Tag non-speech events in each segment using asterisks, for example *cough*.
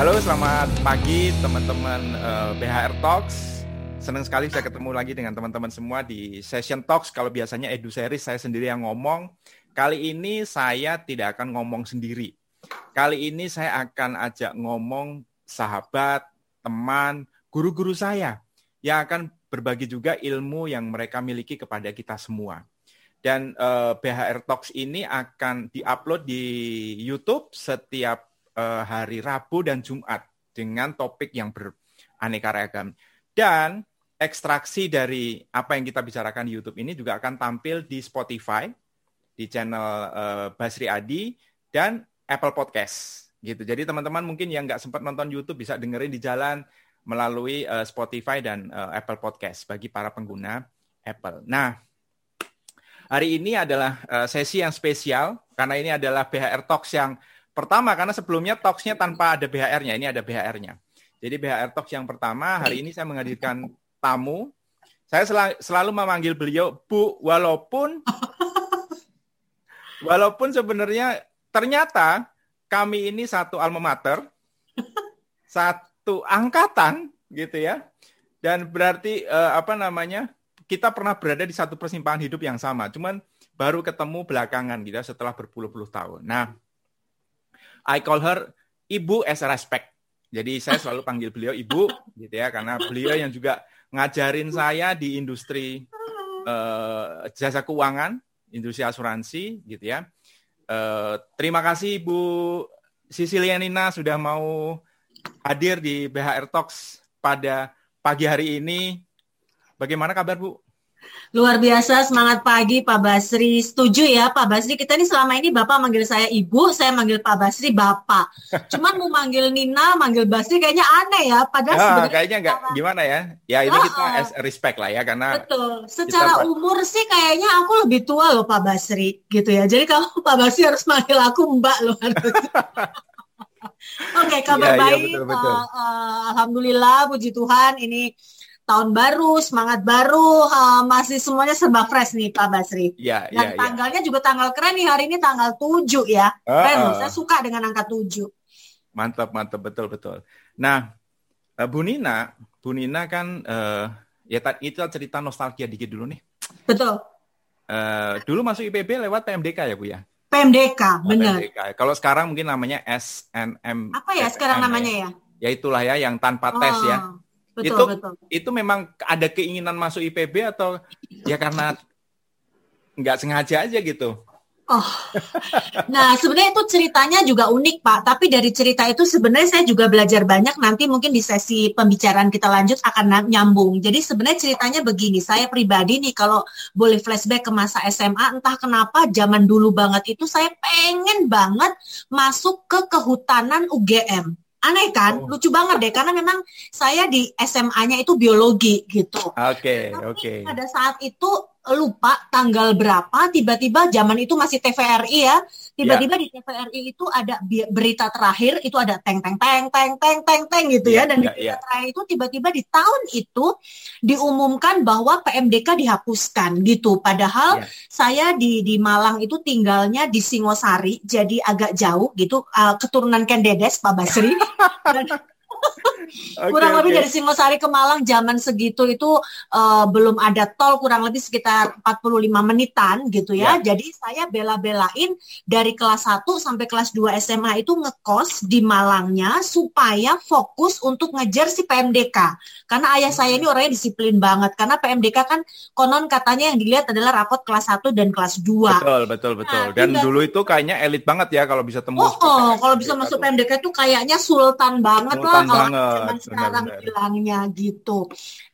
Halo, selamat pagi teman-teman uh, eh, BHR Talks. Senang sekali saya ketemu lagi dengan teman-teman semua di session Talks. Kalau biasanya Edu Series saya sendiri yang ngomong, kali ini saya tidak akan ngomong sendiri. Kali ini saya akan ajak ngomong sahabat, teman, guru-guru saya yang akan berbagi juga ilmu yang mereka miliki kepada kita semua. Dan uh, eh, BHR Talks ini akan diupload di YouTube setiap uh, hari Rabu dan Jumat dengan topik yang beraneka ragam. Dan ekstraksi dari apa yang kita bicarakan di YouTube ini juga akan tampil di Spotify, di channel uh, Basri Adi, dan Apple Podcast. gitu. Jadi teman-teman mungkin yang nggak sempat nonton YouTube bisa dengerin di jalan melalui uh, Spotify dan Apple Podcast bagi para pengguna Apple. Nah, hari ini adalah sesi yang spesial karena ini adalah BHR Talks yang Pertama karena sebelumnya talksnya tanpa ada BHR-nya, ini ada BHR-nya. Jadi BHR Talks yang pertama hari ini saya menghadirkan tamu. Saya sel selalu memanggil beliau Bu, walaupun *laughs* walaupun sebenarnya ternyata kami ini satu alma mater, satu angkatan gitu ya. Dan berarti uh, apa namanya? Kita pernah berada di satu persimpangan hidup yang sama, cuman baru ketemu belakangan gitu ya, setelah berpuluh-puluh tahun. Nah, I call her ibu as respect. Jadi saya *laughs* selalu panggil beliau ibu gitu ya karena beliau yang juga ngajarin saya di industri uh, jasa keuangan, industri asuransi gitu ya. Uh, terima kasih Bu Sisilianina sudah mau hadir di BHR Talks pada pagi hari ini. Bagaimana kabar Bu? Luar biasa, semangat pagi Pak Basri. Setuju ya Pak Basri, kita ini selama ini Bapak manggil saya Ibu, saya manggil Pak Basri Bapak. Cuman mau manggil Nina, manggil Basri kayaknya aneh ya. Padahal ya, sebenarnya kayaknya enggak gimana ya. Ya ini oh, kita as respect lah ya karena Betul. Secara kita... umur sih kayaknya aku lebih tua loh Pak Basri gitu ya. Jadi kalau Pak Basri harus manggil aku Mbak loh. *laughs* Oke, okay, kabar ya, baik. Ya, betul, betul. Uh, uh, Alhamdulillah, puji Tuhan. Ini tahun baru, semangat baru, uh, masih semuanya serba fresh nih Pak Basri. Iya, iya. Dan ya, tanggalnya ya. juga tanggal keren nih hari ini tanggal 7 ya. Uh, keren uh. saya suka dengan angka 7. Mantap, mantap, betul, betul. Nah, uh, Bu Nina, Bu Nina kan uh, ya itu cerita nostalgia dikit dulu nih. Betul. Uh, dulu masuk IPB lewat PMDK ya Bu ya? PMDK, oh, benar. PMDK. Kalau sekarang mungkin namanya SNM. Apa ya sekarang namanya ya? Ya itulah ya yang tanpa oh. tes ya. Betul, itu betul. itu memang ada keinginan masuk IPB atau ya karena nggak sengaja aja gitu? Oh, nah sebenarnya itu ceritanya juga unik Pak. Tapi dari cerita itu sebenarnya saya juga belajar banyak. Nanti mungkin di sesi pembicaraan kita lanjut akan nyambung. Jadi sebenarnya ceritanya begini. Saya pribadi nih kalau boleh flashback ke masa SMA, entah kenapa zaman dulu banget itu saya pengen banget masuk ke kehutanan UGM. Aneh kan? Oh. Lucu banget deh karena memang saya di SMA-nya itu biologi gitu. Oke, okay, oke. Okay. Pada saat itu lupa tanggal berapa tiba-tiba zaman itu masih TVRI ya tiba-tiba yeah. di TVRI itu ada berita terakhir itu ada teng teng teng teng teng teng teng gitu yeah, ya dan yeah, di berita yeah. terakhir itu tiba-tiba di tahun itu diumumkan bahwa PMDK dihapuskan gitu padahal yeah. saya di di Malang itu tinggalnya di Singosari jadi agak jauh gitu uh, keturunan Kendedes Pak Basri *laughs* okay, kurang okay. lebih dari Singosari ke Malang zaman segitu itu uh, belum ada tol kurang lebih sekitar 45 menitan gitu ya. Yeah. Jadi saya bela-belain dari kelas 1 sampai kelas 2 SMA itu ngekos di Malangnya supaya fokus untuk ngejar si PMDK. Karena ayah saya ini orangnya disiplin banget karena PMDK kan konon katanya yang dilihat adalah rapot kelas 1 dan kelas 2. Betul, betul, betul. Nah, dan dulu itu kayaknya elit banget ya kalau bisa tembus. Oh, oh kalau bisa masuk PMDK itu kayaknya sultan banget sultan lah banget zaman sekarang benar, bilangnya gitu.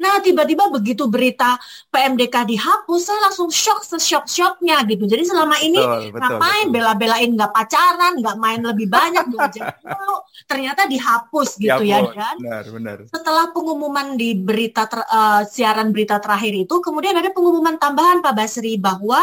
Nah tiba-tiba begitu berita PMDK dihapus, saya langsung shock seshock-shocknya gitu. Jadi selama ini betul, ngapain bela-belain nggak pacaran, nggak main lebih banyak dulu, ternyata dihapus gitu ya, ya dan benar, benar. setelah pengumuman di berita ter, uh, siaran berita terakhir itu, kemudian ada pengumuman tambahan Pak Basri bahwa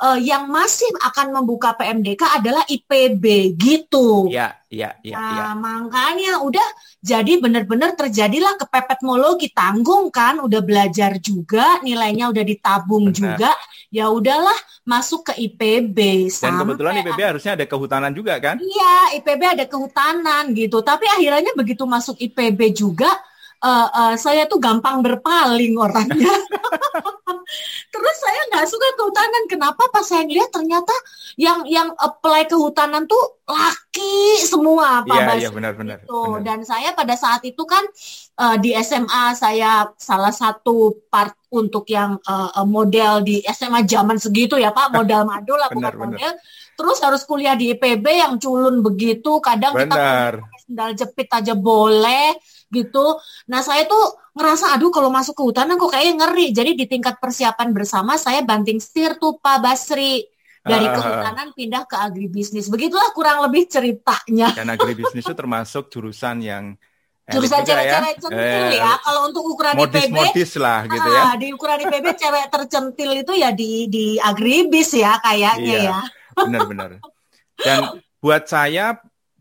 uh, yang masih akan membuka PMDK adalah IPB gitu. Iya, iya, iya. Nah, ya. makanya udah jadi benar-benar terjadilah kepepetmologi tanggung kan, udah belajar juga, nilainya udah ditabung Benar. juga, ya udahlah masuk ke IPB. Dan kebetulan IPB harusnya ada kehutanan juga kan? Iya, IPB ada kehutanan gitu. Tapi akhirnya begitu masuk IPB juga uh, uh, saya tuh gampang berpaling orangnya. *laughs* Terus saya nggak suka kehutanan. Kenapa? Pas saya lihat ternyata yang yang apply kehutanan tuh laki semua, Pak Iya, iya benar-benar. Gitu. Dan saya pada saat itu kan uh, di SMA saya salah satu part untuk yang uh, model di SMA zaman segitu ya Pak, modal madul lah *laughs* bukan model. Terus harus kuliah di IPB yang culun begitu, kadang benar. kita sendal jepit aja boleh gitu. Nah saya tuh ngerasa aduh kalau masuk ke hutan kok kayaknya ngeri. Jadi di tingkat persiapan bersama saya banting setir tuh Pak Basri dari uh, kehutanan pindah ke agribisnis. Begitulah kurang lebih ceritanya. Dan agribisnis itu termasuk jurusan yang jurusan cewek-cewek ya. centil eh, ya. Kalau untuk ukuran modis, IPB, modis lah gitu ya. Di ukuran IPB cewek tercentil itu ya di di agribis ya kayaknya iya, ya. Benar-benar. Dan buat saya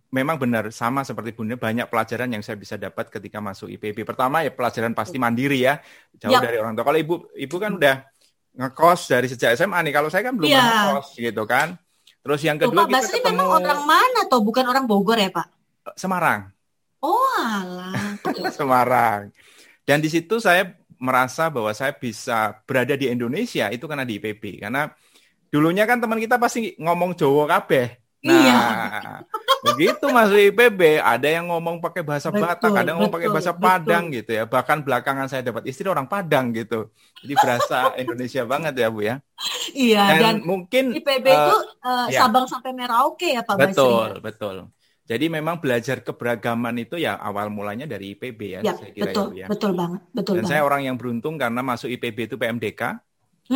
memang benar sama seperti Bunda banyak pelajaran yang saya bisa dapat ketika masuk IPB. Pertama ya pelajaran pasti mandiri ya, jauh ya. dari orang tua. Kalau Ibu Ibu kan udah ngekos dari sejak SMA nih. Kalau saya kan belum ya. ngekos gitu kan. Terus yang kedua Tuh, Pak kita ketemu memang orang mana toh? Bukan orang Bogor ya, Pak? Semarang. Oh, alah. *laughs* Semarang. Dan di situ saya merasa bahwa saya bisa berada di Indonesia itu karena di IPB. Karena dulunya kan teman kita pasti ngomong Jawa kabeh. Nah, iya. *laughs* begitu masuk IPB, ada yang ngomong pakai bahasa betul, Batak, ada yang ngomong pakai bahasa betul. Padang gitu ya. Bahkan belakangan saya dapat istri orang Padang gitu. Jadi berasa Indonesia banget ya, Bu ya. Iya, dan, dan mungkin IPB uh, itu uh, ya. Sabang sampai Merauke ya, Pak Betul, Basri. betul. Jadi memang belajar keberagaman itu ya awal mulanya dari IPB ya, ya saya kira betul, ya, Betul banget, betul Dan banget. saya orang yang beruntung karena masuk IPB itu PMDK.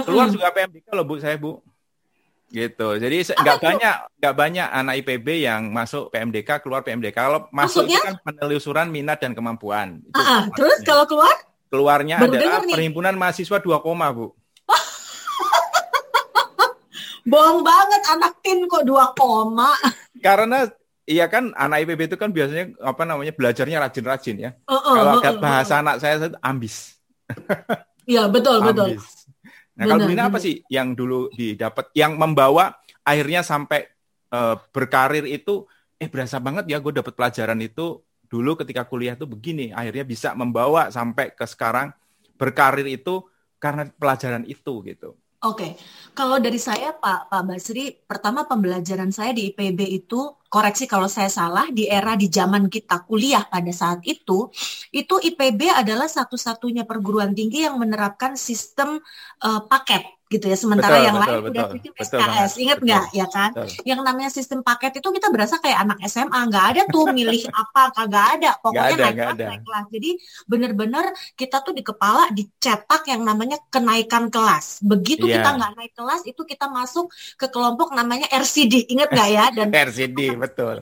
Keluar juga PMDK loh Bu saya, Bu gitu. Jadi nggak banyak nggak banyak anak IPB yang masuk PMDK keluar PMDK. Kalau masuk itu kan penelusuran minat dan kemampuan. Itu uh, terus kalau keluar? Keluarnya Baru adalah perhimpunan mahasiswa 2 koma bu. *laughs* Bohong banget anak tin kok 2 koma. Karena Iya kan anak IPB itu kan biasanya apa namanya belajarnya rajin-rajin ya. Uh, uh, Kalau uh, bahasa uh, anak saya ambis. Iya betul ambis. betul. Nah, kalau Bina apa sih yang dulu didapat yang membawa akhirnya sampai uh, berkarir itu eh berasa banget ya gue dapat pelajaran itu dulu ketika kuliah tuh begini, akhirnya bisa membawa sampai ke sekarang berkarir itu karena pelajaran itu gitu. Oke, okay. kalau dari saya Pak Pak Basri, pertama pembelajaran saya di IPB itu koreksi kalau saya salah di era di zaman kita kuliah pada saat itu, itu IPB adalah satu-satunya perguruan tinggi yang menerapkan sistem uh, paket gitu ya. Sementara betul, yang betul, lain betul, udah sistem betul, SKS. Ingat nggak ya kan? Betul. Yang namanya sistem paket itu kita berasa kayak anak SMA, nggak ada tuh milih apa, kagak ada. Pokoknya ada, naik kelas, ada. naik kelas. Jadi benar-benar kita tuh di kepala dicetak yang namanya kenaikan kelas. Begitu yeah. kita nggak naik kelas, itu kita masuk ke kelompok namanya RCD. Ingat nggak ya? Dan *laughs* RCD betul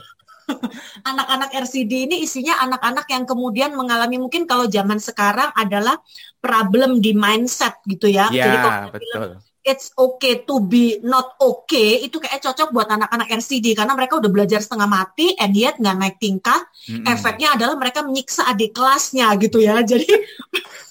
*laughs* anak-anak RCD ini isinya anak-anak yang kemudian mengalami mungkin kalau zaman sekarang adalah problem di mindset gitu ya. Ya, Jadi kalau betul. Bilang, it's okay to be not okay itu kayak cocok buat anak-anak RCD karena mereka udah belajar setengah mati and yet nggak naik tingkat. Mm-hmm. efeknya adalah mereka menyiksa adik kelasnya gitu ya *laughs* jadi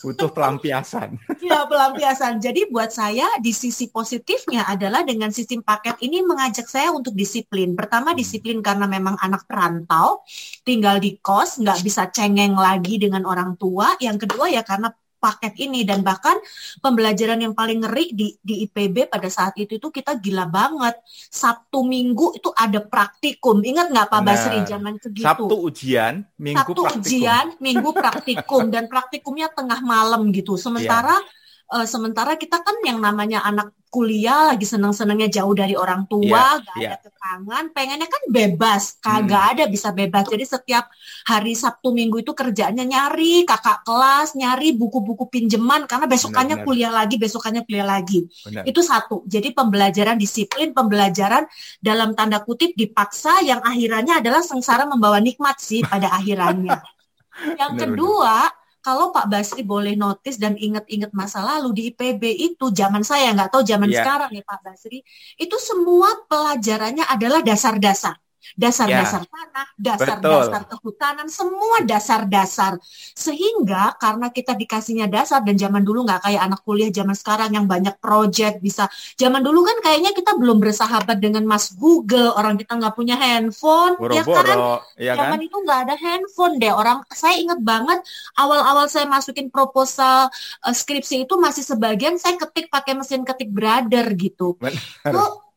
butuh pelampiasan. *laughs* Ya pelampiasan. Jadi buat saya di sisi positifnya adalah dengan sistem paket ini mengajak saya untuk disiplin. Pertama disiplin karena memang anak perantau tinggal di kos nggak bisa cengeng lagi dengan orang tua. Yang kedua ya karena paket ini. Dan bahkan pembelajaran yang paling ngeri di di IPB pada saat itu itu kita gila banget. Sabtu Minggu itu ada praktikum. Ingat nggak Pak Basri zaman segitu? Sabtu ujian Minggu Sabtu praktikum. ujian Minggu praktikum. Dan praktikumnya tengah malam gitu. Sementara yeah uh, sementara kita kan yang namanya anak kuliah lagi seneng-senengnya jauh dari orang tua, yeah, gak yeah. ada kekangan, pengennya kan bebas, kagak hmm. ada bisa bebas. Jadi setiap hari Sabtu Minggu itu kerjanya nyari kakak kelas, nyari buku-buku pinjaman karena besokannya benar, kuliah lagi, besokannya kuliah lagi. Benar. Itu satu. Jadi pembelajaran disiplin, pembelajaran dalam tanda kutip dipaksa yang akhirannya adalah sengsara membawa nikmat sih pada akhirannya. *laughs* Yang benar, kedua, benar kalau Pak Basri boleh notice dan ingat-ingat masa lalu di IPB itu zaman saya nggak tahu zaman yeah. sekarang ya Pak Basri, itu semua pelajarannya adalah dasar-dasar dasar-dasar ya, tanah, dasar-dasar kehutanan, semua dasar-dasar. Sehingga karena kita dikasihnya dasar dan zaman dulu nggak kayak anak kuliah zaman sekarang yang banyak project bisa. Zaman dulu kan kayaknya kita belum bersahabat dengan Mas Google, orang kita nggak punya handphone, Boro -boro, ya kan? Ya zaman kan? itu nggak ada handphone deh. Orang saya ingat banget awal-awal saya masukin proposal uh, skripsi itu masih sebagian saya ketik pakai mesin ketik brother gitu. Benar.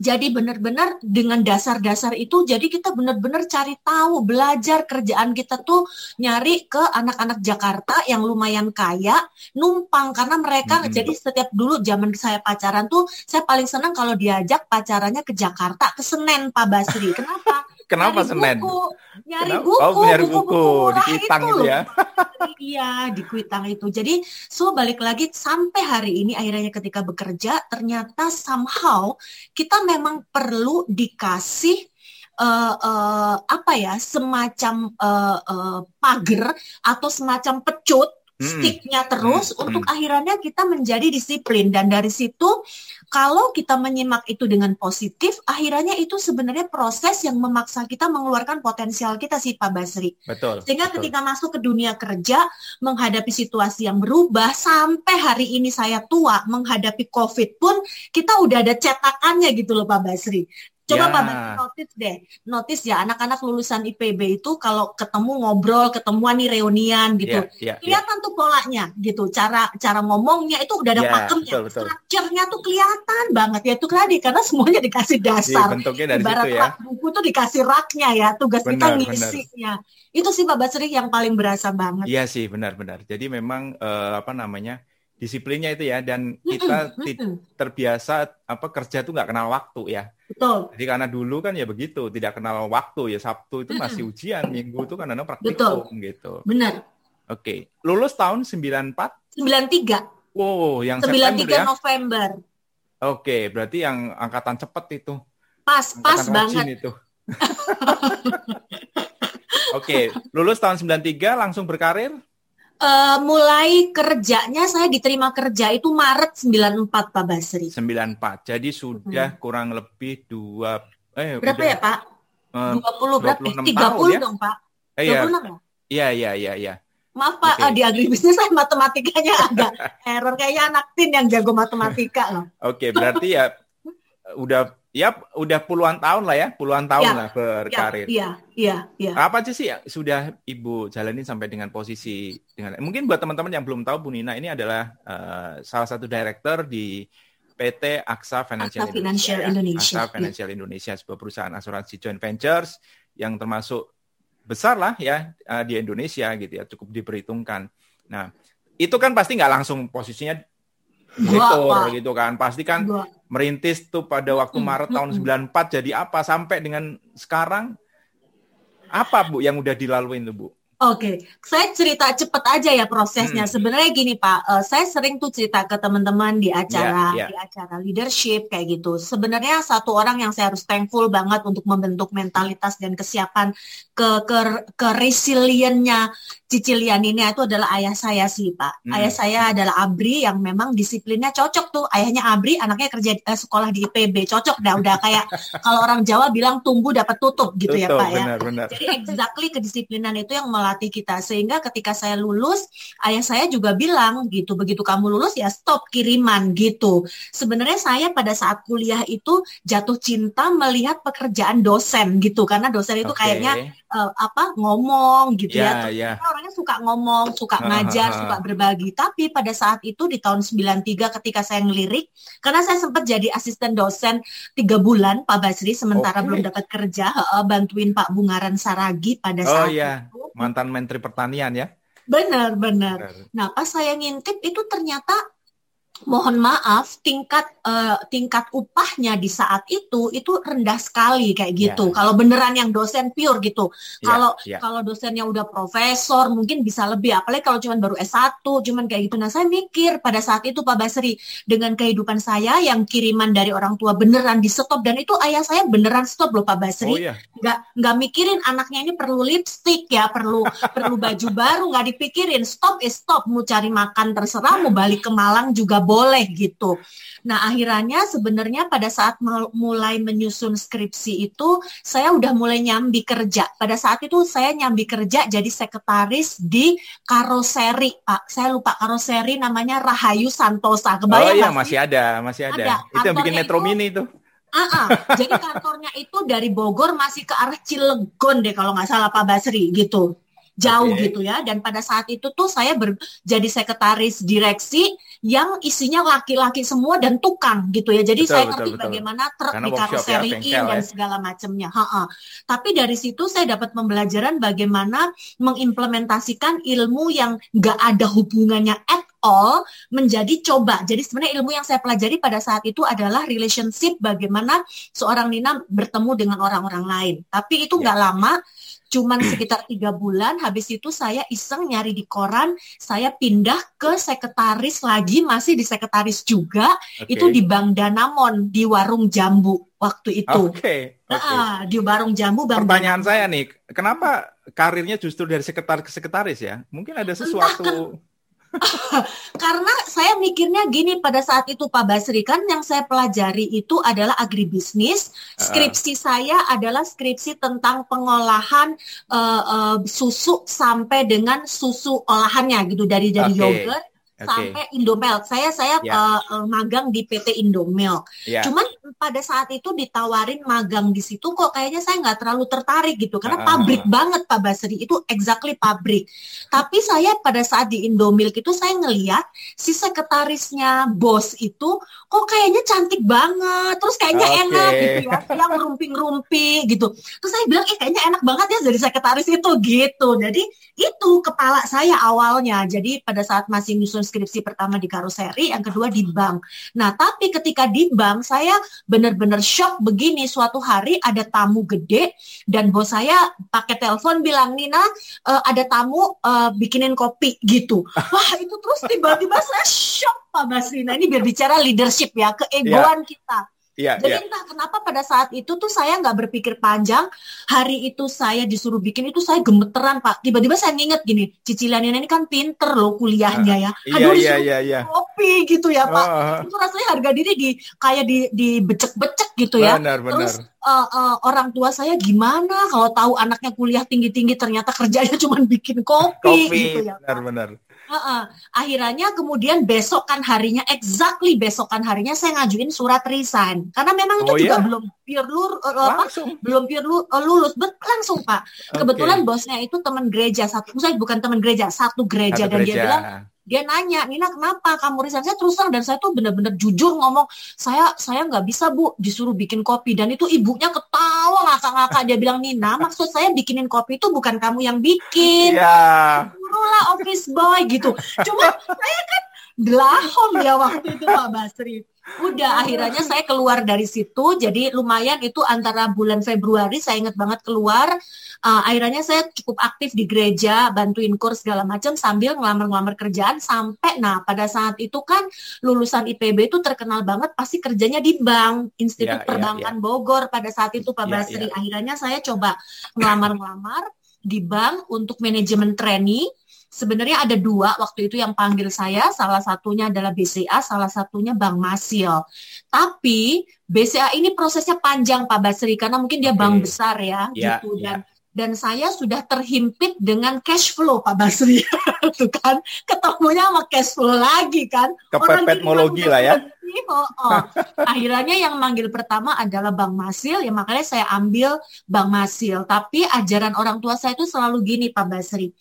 Jadi benar-benar dengan dasar-dasar itu jadi kita benar-benar cari tahu, belajar kerjaan kita tuh nyari ke anak-anak Jakarta yang lumayan kaya, numpang karena mereka hmm. jadi setiap dulu zaman saya pacaran tuh saya paling senang kalau diajak pacarannya ke Jakarta, ke Senen Pak Basri. Kenapa? Kenapa nyari Senen? Buku, nyari Kenapa? buku, oh, nyari buku, buku, buku di Kuitang itu, ya. *laughs* iya, di Kuitang itu. Jadi, so balik lagi sampai hari ini akhirnya ketika bekerja ternyata somehow kita memang perlu dikasih uh, uh, apa ya semacam uh, uh, pagar atau semacam pecut sticknya terus hmm. untuk hmm. akhirnya kita menjadi disiplin dan dari situ kalau kita menyimak itu dengan positif akhirnya itu sebenarnya proses yang memaksa kita mengeluarkan potensial kita sih Pak Basri. Betul. Sehingga betul. ketika masuk ke dunia kerja menghadapi situasi yang berubah sampai hari ini saya tua menghadapi Covid pun kita udah ada cetakannya gitu loh Pak Basri. Coba ya. Pak notice deh, notice ya anak-anak lulusan IPB itu kalau ketemu ngobrol, ketemuan nih reunian gitu, ya, ya, kelihatan ya. tuh polanya gitu, cara cara ngomongnya itu udah ada ya, pakemnya, strukturnya tuh kelihatan banget ya itu tadi karena semuanya dikasih iya, dasar. Bentuknya dari Ibarat situ ya. buku tuh dikasih raknya ya, tugas benar, kita ngisinya. Itu sih Pak Basri yang paling berasa banget. Iya sih benar-benar. Jadi memang uh, apa namanya? Disiplinnya itu ya dan kita terbiasa apa kerja tuh nggak kenal waktu ya. Betul. Jadi karena dulu kan ya begitu, tidak kenal waktu ya Sabtu itu masih ujian, Minggu itu kan ada praktikum Betul. gitu. Benar. Oke. Lulus tahun 94? 93. Wow, yang 93 September ya. November. Oke, berarti yang angkatan cepet itu. Pas, angkatan pas banget. itu. *laughs* Oke, lulus tahun 93 langsung berkarir? Uh, mulai kerjanya saya diterima kerja itu Maret 94 Pak Basri. 94. Jadi sudah hmm. kurang lebih dua eh berapa udah, ya Pak? Uh, 20 berapa? Eh, 30 tahun, ya? dong Pak. Eh, 26 ya? Iya, iya, iya, iya. Maaf Pak, okay. di agribisnis saya matematikanya agak *laughs* error kayaknya anak tin yang jago matematika loh. Oke, okay, berarti ya udah ya udah puluhan tahun lah ya, puluhan tahun ya, lah berkarir. Iya, iya, iya. Apa aja sih ya sudah Ibu jalani sampai dengan posisi dengan mungkin buat teman-teman yang belum tahu Bu Nina ini adalah uh, salah satu director di PT Aksa Financial, Aksa Financial Indonesia. Aksa Financial ya. Indonesia sebuah perusahaan asuransi joint ventures yang termasuk besar lah ya uh, di Indonesia gitu ya, cukup diperhitungkan. Nah, itu kan pasti nggak langsung posisinya direktur gitu kan. Pasti kan merintis tuh pada waktu hmm, Maret hmm, tahun 94 hmm. jadi apa sampai dengan sekarang apa Bu yang udah dilalui itu Bu? Oke, okay. saya cerita cepet aja ya prosesnya. Hmm. Sebenarnya gini Pak, uh, saya sering tuh cerita ke teman-teman di acara yeah, yeah. di acara leadership kayak gitu. Sebenarnya satu orang yang saya harus thankful banget untuk membentuk mentalitas dan kesiapan ke ke ke resiliennya Cicilian ini itu adalah ayah saya sih Pak. Hmm. Ayah saya adalah Abri yang memang disiplinnya cocok tuh. Ayahnya Abri, anaknya kerja eh, sekolah di IPB, cocok dah. Udah kayak kalau orang Jawa bilang tumbuh dapat tutup gitu ya, tutup, ya Pak benar, ya. Benar. Jadi exactly kedisiplinan itu yang melatih kita. Sehingga ketika saya lulus, ayah saya juga bilang gitu, begitu kamu lulus ya stop kiriman gitu. Sebenarnya saya pada saat kuliah itu jatuh cinta melihat pekerjaan dosen gitu, karena dosen itu okay. kayaknya uh, apa ngomong gitu yeah, ya. Yeah orangnya suka ngomong, suka ngajar, suka berbagi. Tapi pada saat itu di tahun 93 ketika saya ngelirik, karena saya sempat jadi asisten dosen tiga bulan Pak Basri, sementara okay. belum dapat kerja, bantuin Pak Bungaran Saragi pada oh, saat iya. itu. Mantan Menteri Pertanian ya? Benar, benar. Nah pas saya ngintip itu ternyata mohon maaf tingkat uh, tingkat upahnya di saat itu itu rendah sekali kayak ya. gitu. Yeah. Kalau beneran yang dosen pure gitu. Yeah. Kalau yeah. kalau dosennya udah profesor mungkin bisa lebih apalagi kalau cuma baru S1 cuman kayak gitu. Nah, saya mikir pada saat itu Pak Basri dengan kehidupan saya yang kiriman dari orang tua beneran di stop dan itu ayah saya beneran stop loh Pak Basri. Oh, yeah. Nggak nggak mikirin anaknya ini perlu lipstick ya, perlu *laughs* perlu baju baru nggak dipikirin. Stop is stop mau cari makan terserah mau balik ke Malang juga boleh gitu. Nah, akhirnya sebenarnya pada saat mulai menyusun skripsi itu saya udah mulai nyambi kerja. Pada saat itu saya nyambi kerja jadi sekretaris di karoseri, Pak. Saya lupa karoseri namanya Rahayu Santosa. Kebayang Oh iya, masih ada, masih ada. ada. Itu yang bikin Metro itu, Mini itu. Uh -uh. Jadi kantornya itu dari Bogor masih ke arah Cilegon deh kalau nggak salah Pak Basri gitu jauh okay. gitu ya dan pada saat itu tuh saya ber, jadi sekretaris direksi yang isinya laki-laki semua dan tukang gitu ya jadi betul, saya ngerti betul, bagaimana truk di karoseriin ya, dan ya. segala macamnya tapi dari situ saya dapat pembelajaran bagaimana mengimplementasikan ilmu yang nggak ada hubungannya at all menjadi coba jadi sebenarnya ilmu yang saya pelajari pada saat itu adalah relationship bagaimana seorang Nina bertemu dengan orang-orang lain tapi itu ya. nggak yeah. lama cuman sekitar tiga bulan habis itu saya iseng nyari di koran saya pindah ke sekretaris lagi masih di sekretaris juga okay. itu di Bank Danamon di warung jambu waktu itu oke okay. okay. nah, di warung jambu Bang pertanyaan Danamon. saya nih kenapa karirnya justru dari sekretaris ke sekretaris ya mungkin ada sesuatu *laughs* Karena saya mikirnya gini pada saat itu Pak Basri kan yang saya pelajari itu adalah agribisnis. Skripsi uh. saya adalah skripsi tentang pengolahan uh, uh, susu sampai dengan susu olahannya gitu dari dari okay. yogurt okay. sampai Indomilk. Saya saya yeah. Ya. uh, magang di PT Indomilk. Yeah. Cuman pada saat itu ditawarin magang di situ kok kayaknya saya nggak terlalu tertarik gitu karena uh. pabrik banget Pak Basri itu exactly pabrik. Tapi saya pada saat di Indomilk itu saya ngeliat si sekretarisnya bos itu kok kayaknya cantik banget, terus kayaknya okay. enak gitu ya, yang rumping-rumpi gitu. Terus saya bilang, eh kayaknya enak banget ya jadi sekretaris itu gitu. Jadi itu kepala saya awalnya. Jadi pada saat masih nyusun skripsi pertama di karoseri, yang kedua di bank. Nah, tapi ketika di bank saya benar-benar shock begini. Suatu hari ada tamu gede dan bos saya pakai telepon bilang, Nina uh, ada tamu uh, bikinin kopi gitu. Wah itu terus tiba-tiba saya shock Pak Basri. Nah ini biar bicara leadership ya, keegoan yeah. kita Iya, Jadi iya. entah kenapa pada saat itu tuh saya nggak berpikir panjang. Hari itu saya disuruh bikin itu saya gemeteran pak. Tiba-tiba saya nginget gini, cicilan ini kan pinter loh kuliahnya ya. Uh, Aduh iya, iya, iya, kopi gitu ya pak. Uh. Itu rasanya harga diri di kayak di di becek-becek gitu ya. Benar, benar. Terus uh, uh, orang tua saya gimana kalau tahu anaknya kuliah tinggi-tinggi ternyata kerjanya *laughs* cuma bikin kopi, kopi gitu ya. Benar, benar. Uh -uh. Akhirnya kemudian besokan harinya, exactly besokan harinya saya ngajuin surat resign karena memang itu oh, juga iya? belum pure lur, uh, apa, belum pure lu, uh, lulus, Bet, langsung pak. Okay. Kebetulan bosnya itu teman gereja satu, saya bukan teman gereja, satu gereja satu dan gereja. dia bilang dia nanya Nina kenapa kamu resign saya terus terang dan saya tuh benar-benar jujur ngomong saya saya nggak bisa bu disuruh bikin kopi dan itu ibunya ketawa ngakak-ngakak dia bilang Nina maksud saya bikinin kopi itu bukan kamu yang bikin yeah. Lah office boy gitu. Cuma saya kan delahom ya waktu itu Pak Basri. Udah akhirnya saya keluar dari situ. Jadi lumayan itu antara bulan Februari saya ingat banget keluar. Uh, akhirnya saya cukup aktif di gereja bantuin kurs segala macam sambil ngelamar-ngelamar kerjaan sampai nah pada saat itu kan lulusan IPB itu terkenal banget pasti kerjanya di bank Institut yeah, ya, Perbankan yeah, yeah. Bogor pada saat itu Pak yeah, Basri. Yeah. akhirnya saya coba ngelamar-ngelamar di bank untuk manajemen trainee sebenarnya ada dua waktu itu yang panggil saya, salah satunya adalah BCA, salah satunya Bank Masil. Tapi BCA ini prosesnya panjang Pak Basri karena mungkin dia bank besar ya, ya gitu dan ya. dan saya sudah terhimpit dengan cash flow Pak Basri. *laughs* Tuh kan ketemunya sama cash flow lagi kan. Kepepetmologi lah ya. Oh, oh. Akhirnya yang manggil pertama adalah Bang Masil, ya makanya saya ambil Bang Masil. Tapi ajaran orang tua saya itu selalu gini Pak Basri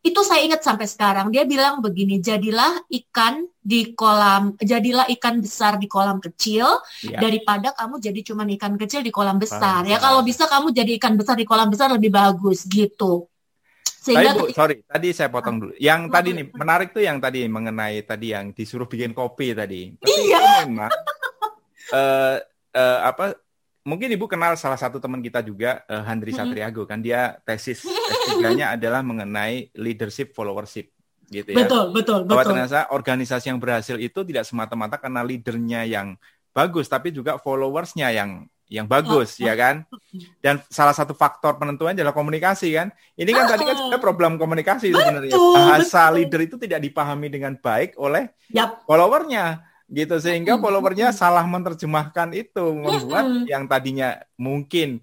itu saya ingat sampai sekarang dia bilang begini jadilah ikan di kolam jadilah ikan besar di kolam kecil ya. daripada kamu jadi cuma ikan kecil di kolam besar ya kalau bisa kamu jadi ikan besar di kolam besar lebih bagus gitu Sehingga Tapi Bu, sorry, tadi saya potong dulu. Yang tadi nih menarik tuh yang tadi mengenai tadi yang disuruh bikin kopi tadi. Tapi iya. memang uh, *laughs* uh, apa mungkin Ibu kenal salah satu teman kita juga uh, Handri Satriago kan. Dia tesis *laughs* S3-nya adalah mengenai leadership followership gitu ya. Betul, betul, Bahwa betul. ternyata organisasi yang berhasil itu tidak semata-mata karena leadernya yang bagus tapi juga followersnya yang yang bagus oh, ya kan? Dan salah satu faktor penentuan adalah komunikasi kan? Ini kan tadi kan sebenarnya problem komunikasi sebenarnya. Bahasa betul. leader itu tidak dipahami dengan baik oleh yep. followernya gitu sehingga followernya salah menerjemahkan itu membuat yang tadinya mungkin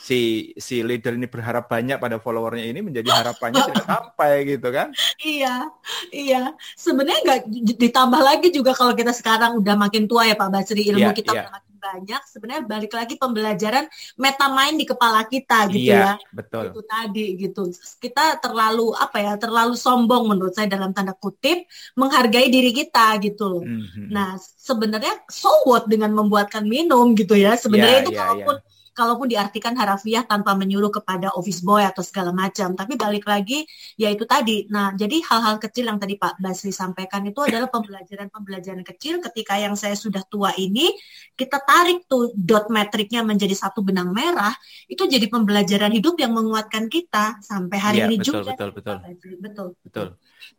si si leader ini berharap banyak pada followernya ini menjadi harapannya tidak *laughs* sampai gitu kan? Iya, iya. Sebenarnya nggak ditambah lagi juga kalau kita sekarang udah makin tua ya Pak Basri ilmu yeah, kita yeah. makin banyak sebenarnya balik lagi pembelajaran meta mind di kepala kita gitu iya, ya. betul. Itu tadi gitu. Kita terlalu apa ya? Terlalu sombong menurut saya dalam tanda kutip menghargai diri kita gitu Mm-hmm. Nah, sebenarnya so what dengan membuatkan minum gitu ya. Sebenarnya yeah, itu yeah, kalaupun yeah kalaupun diartikan harafiah tanpa menyuruh kepada office boy atau segala macam. Tapi balik lagi, ya itu tadi. Nah, jadi hal-hal kecil yang tadi Pak Basri sampaikan itu adalah pembelajaran-pembelajaran kecil ketika yang saya sudah tua ini, kita tarik tuh dot metriknya menjadi satu benang merah, itu jadi pembelajaran hidup yang menguatkan kita sampai hari ya, ini betul, juga. Betul, betul, betul. Betul. Betul.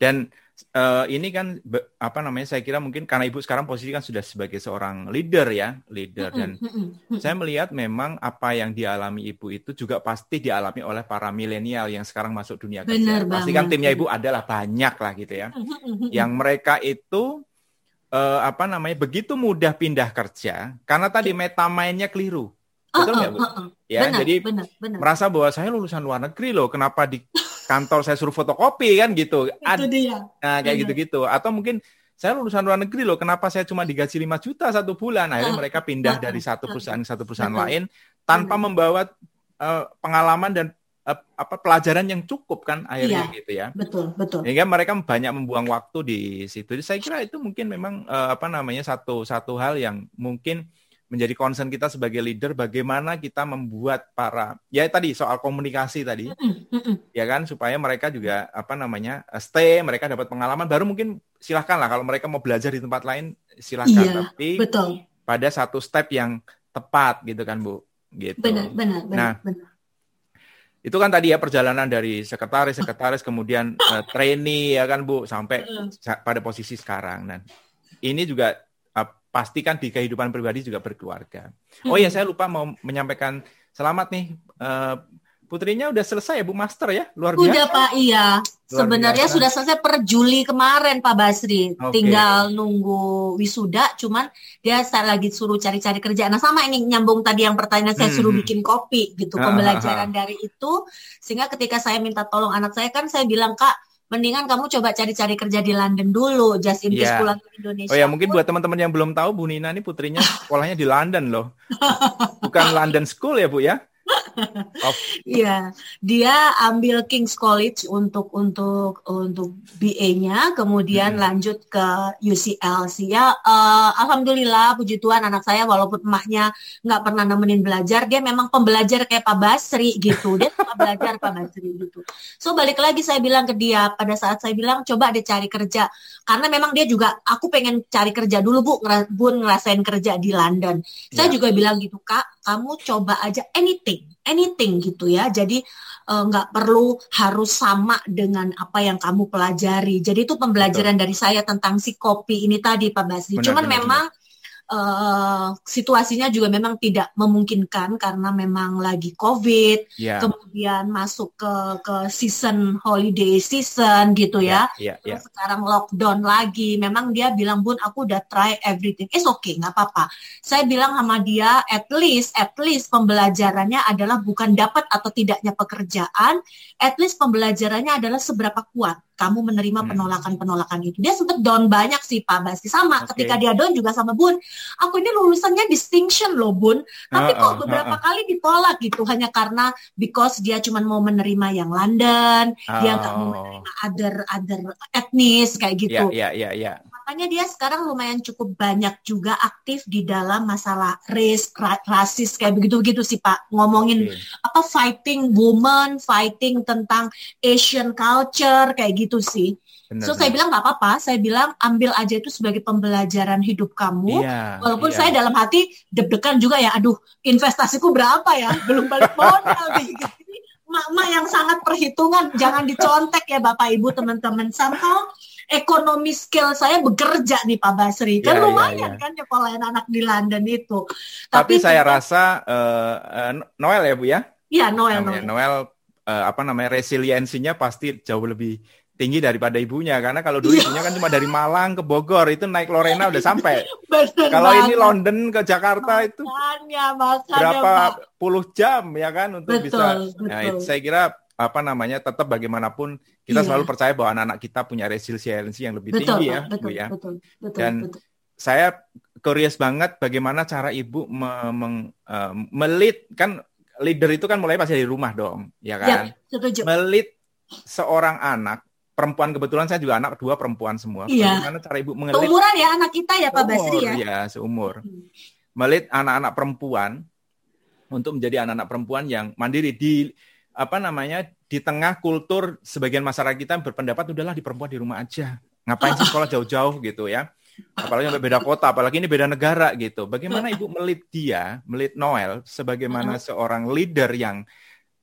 Dan uh, ini kan be, apa namanya saya kira mungkin karena ibu sekarang posisi kan sudah sebagai seorang leader ya leader. Dan saya melihat memang apa yang dialami ibu itu juga pasti dialami oleh para milenial yang sekarang masuk dunia kerja. Pasti kan timnya ibu adalah banyak lah gitu ya. Yang mereka itu uh, apa namanya begitu mudah pindah kerja karena tadi meta mainnya keliru. Betul nggak uh, uh, bu? Uh, uh. Ya benar, jadi benar, benar. merasa bahwa saya lulusan luar negeri loh kenapa di *laughs* kantor saya suruh fotokopi kan gitu. Itu dia. Nah, kayak gitu-gitu. Atau mungkin saya lulusan luar negeri loh, kenapa saya cuma digaji 5 juta satu bulan? Akhirnya mereka pindah dari satu perusahaan ke satu perusahaan lain tanpa membawa uh, pengalaman dan uh, apa pelajaran yang cukup kan akhirnya iya, gitu ya. Betul, betul. Sehingga mereka banyak membuang waktu di situ. Jadi saya kira itu mungkin memang uh, apa namanya satu satu hal yang mungkin menjadi concern kita sebagai leader bagaimana kita membuat para ya tadi soal komunikasi tadi ya kan? Supaya mereka juga apa namanya stay mereka dapat pengalaman. Baru mungkin silahkan lah kalau mereka mau belajar di tempat lain silahkan. Iya, tapi betul. pada satu step yang tepat gitu kan bu? Gitu. Benar benar benar, nah benar. itu kan tadi ya perjalanan dari sekretaris sekretaris kemudian uh, trainee ya kan bu? Sampai pada posisi sekarang. Dan ini juga pastikan di kehidupan pribadi juga berkeluarga. Oh ya, saya lupa mau menyampaikan selamat nih uh, putrinya udah selesai ya Bu Master ya, luar biasa. Udah Pak, iya. Luar Sebenarnya biasa. sudah selesai per Juli kemarin Pak Basri. Okay. Tinggal nunggu wisuda, cuman dia saya lagi suruh cari-cari kerja. Nah sama ini nyambung tadi yang pertanyaan saya hmm. suruh bikin kopi gitu, ah, pembelajaran dari itu. Sehingga ketika saya minta tolong anak saya kan saya bilang Kak, mendingan kamu coba cari-cari kerja di London dulu, just in case yeah. pulang ke Indonesia. Oh ya, mungkin buat teman-teman yang belum tahu, Bu Nina ini putrinya sekolahnya di London loh. *laughs* Bukan London School ya, Bu ya? *laughs* Iya, dia ambil King's College untuk untuk untuk BA-nya, kemudian hmm. lanjut ke UCL sih ya. Uh, Alhamdulillah, puji Tuhan anak saya walaupun emaknya nggak pernah nemenin belajar, dia memang pembelajar kayak Pak Basri gitu. Dia suka *laughs* belajar Pak Basri gitu. So balik lagi saya bilang ke dia pada saat saya bilang coba dia cari kerja karena memang dia juga aku pengen cari kerja dulu bu, bun ngerasain kerja di London. Saya ya. juga bilang gitu kak, kamu coba aja anything anything gitu ya. Jadi eh, nggak uh, perlu harus sama dengan apa yang kamu pelajari. Jadi itu pembelajaran Betul. dari saya tentang si kopi ini tadi Pak Basri. Benar, Cuman benar, memang benar uh, situasinya juga memang tidak memungkinkan karena memang lagi COVID, yeah. kemudian masuk ke ke season holiday season gitu ya. Yeah, yeah, yeah. sekarang lockdown lagi. Memang dia bilang bun aku udah try everything. It's okay, nggak apa-apa. Saya bilang sama dia at least at least pembelajarannya adalah bukan dapat atau tidaknya pekerjaan, at least pembelajarannya adalah seberapa kuat kamu menerima hmm. penolakan-penolakan itu. Dia sempat down banyak sih Pak Basti. Sama okay. ketika dia down juga sama Bun. Aku ini lulusannya distinction loh Bun. Tapi uh, kok beberapa uh, uh. kali ditolak gitu hanya karena because dia cuma mau menerima yang London, oh. dia nggak mau menerima other other etnis kayak gitu. Iya, yeah, iya, yeah, iya. Yeah, makanya dia sekarang lumayan cukup banyak juga aktif di dalam masalah race, ra rasis kayak begitu-begitu sih Pak. Ngomongin okay. apa fighting woman, fighting tentang Asian culture kayak gitu sih. Benar, so saya bilang nggak apa-apa, saya bilang ambil aja itu sebagai pembelajaran hidup kamu. Iya, Walaupun iya. saya dalam hati deg-degan juga ya, aduh investasiku berapa ya, belum balik modal *laughs* gitu. Mak-mak yang sangat perhitungan, jangan dicontek ya Bapak Ibu teman-teman. Somehow ekonomi skill saya bekerja nih Pak Basri. Kan ya, lumayan ya, ya. kan nyekolahin anak di London itu. Tapi, Tapi saya rasa uh, uh, Noel ya Bu ya? Iya Noel. Noel, Noel uh, apa namanya resiliensinya pasti jauh lebih tinggi daripada ibunya karena kalau dulu iya. ibunya kan cuma dari Malang ke Bogor itu naik Lorena udah sampai. *laughs* kalau ini London ke Jakarta makanya, itu makanya, berapa Pak. puluh jam ya kan untuk betul, bisa. Betul. Nah, itu saya kira apa namanya tetap bagaimanapun kita iya. selalu percaya bahwa anak-anak kita punya resiliensi yang lebih betul, tinggi ya, betul, Bu ya. Betul, betul, Dan betul. saya curious banget bagaimana cara ibu me, meng, uh, melit kan leader itu kan mulai pasti dari rumah dong, ya, ya kan? Ya, Melit seorang anak perempuan kebetulan saya juga anak dua perempuan semua. Iya. Bagaimana cara ibu mengelit? Umuran ya anak kita ya Pak Basri ya? Iya seumur. Hmm. Melit anak-anak perempuan untuk menjadi anak-anak perempuan yang mandiri di apa namanya di tengah kultur sebagian masyarakat kita berpendapat udahlah di perempuan di rumah aja ngapain sih sekolah jauh-jauh gitu ya apalagi sampai beda kota apalagi ini beda negara gitu bagaimana ibu melit dia melit Noel sebagaimana seorang leader yang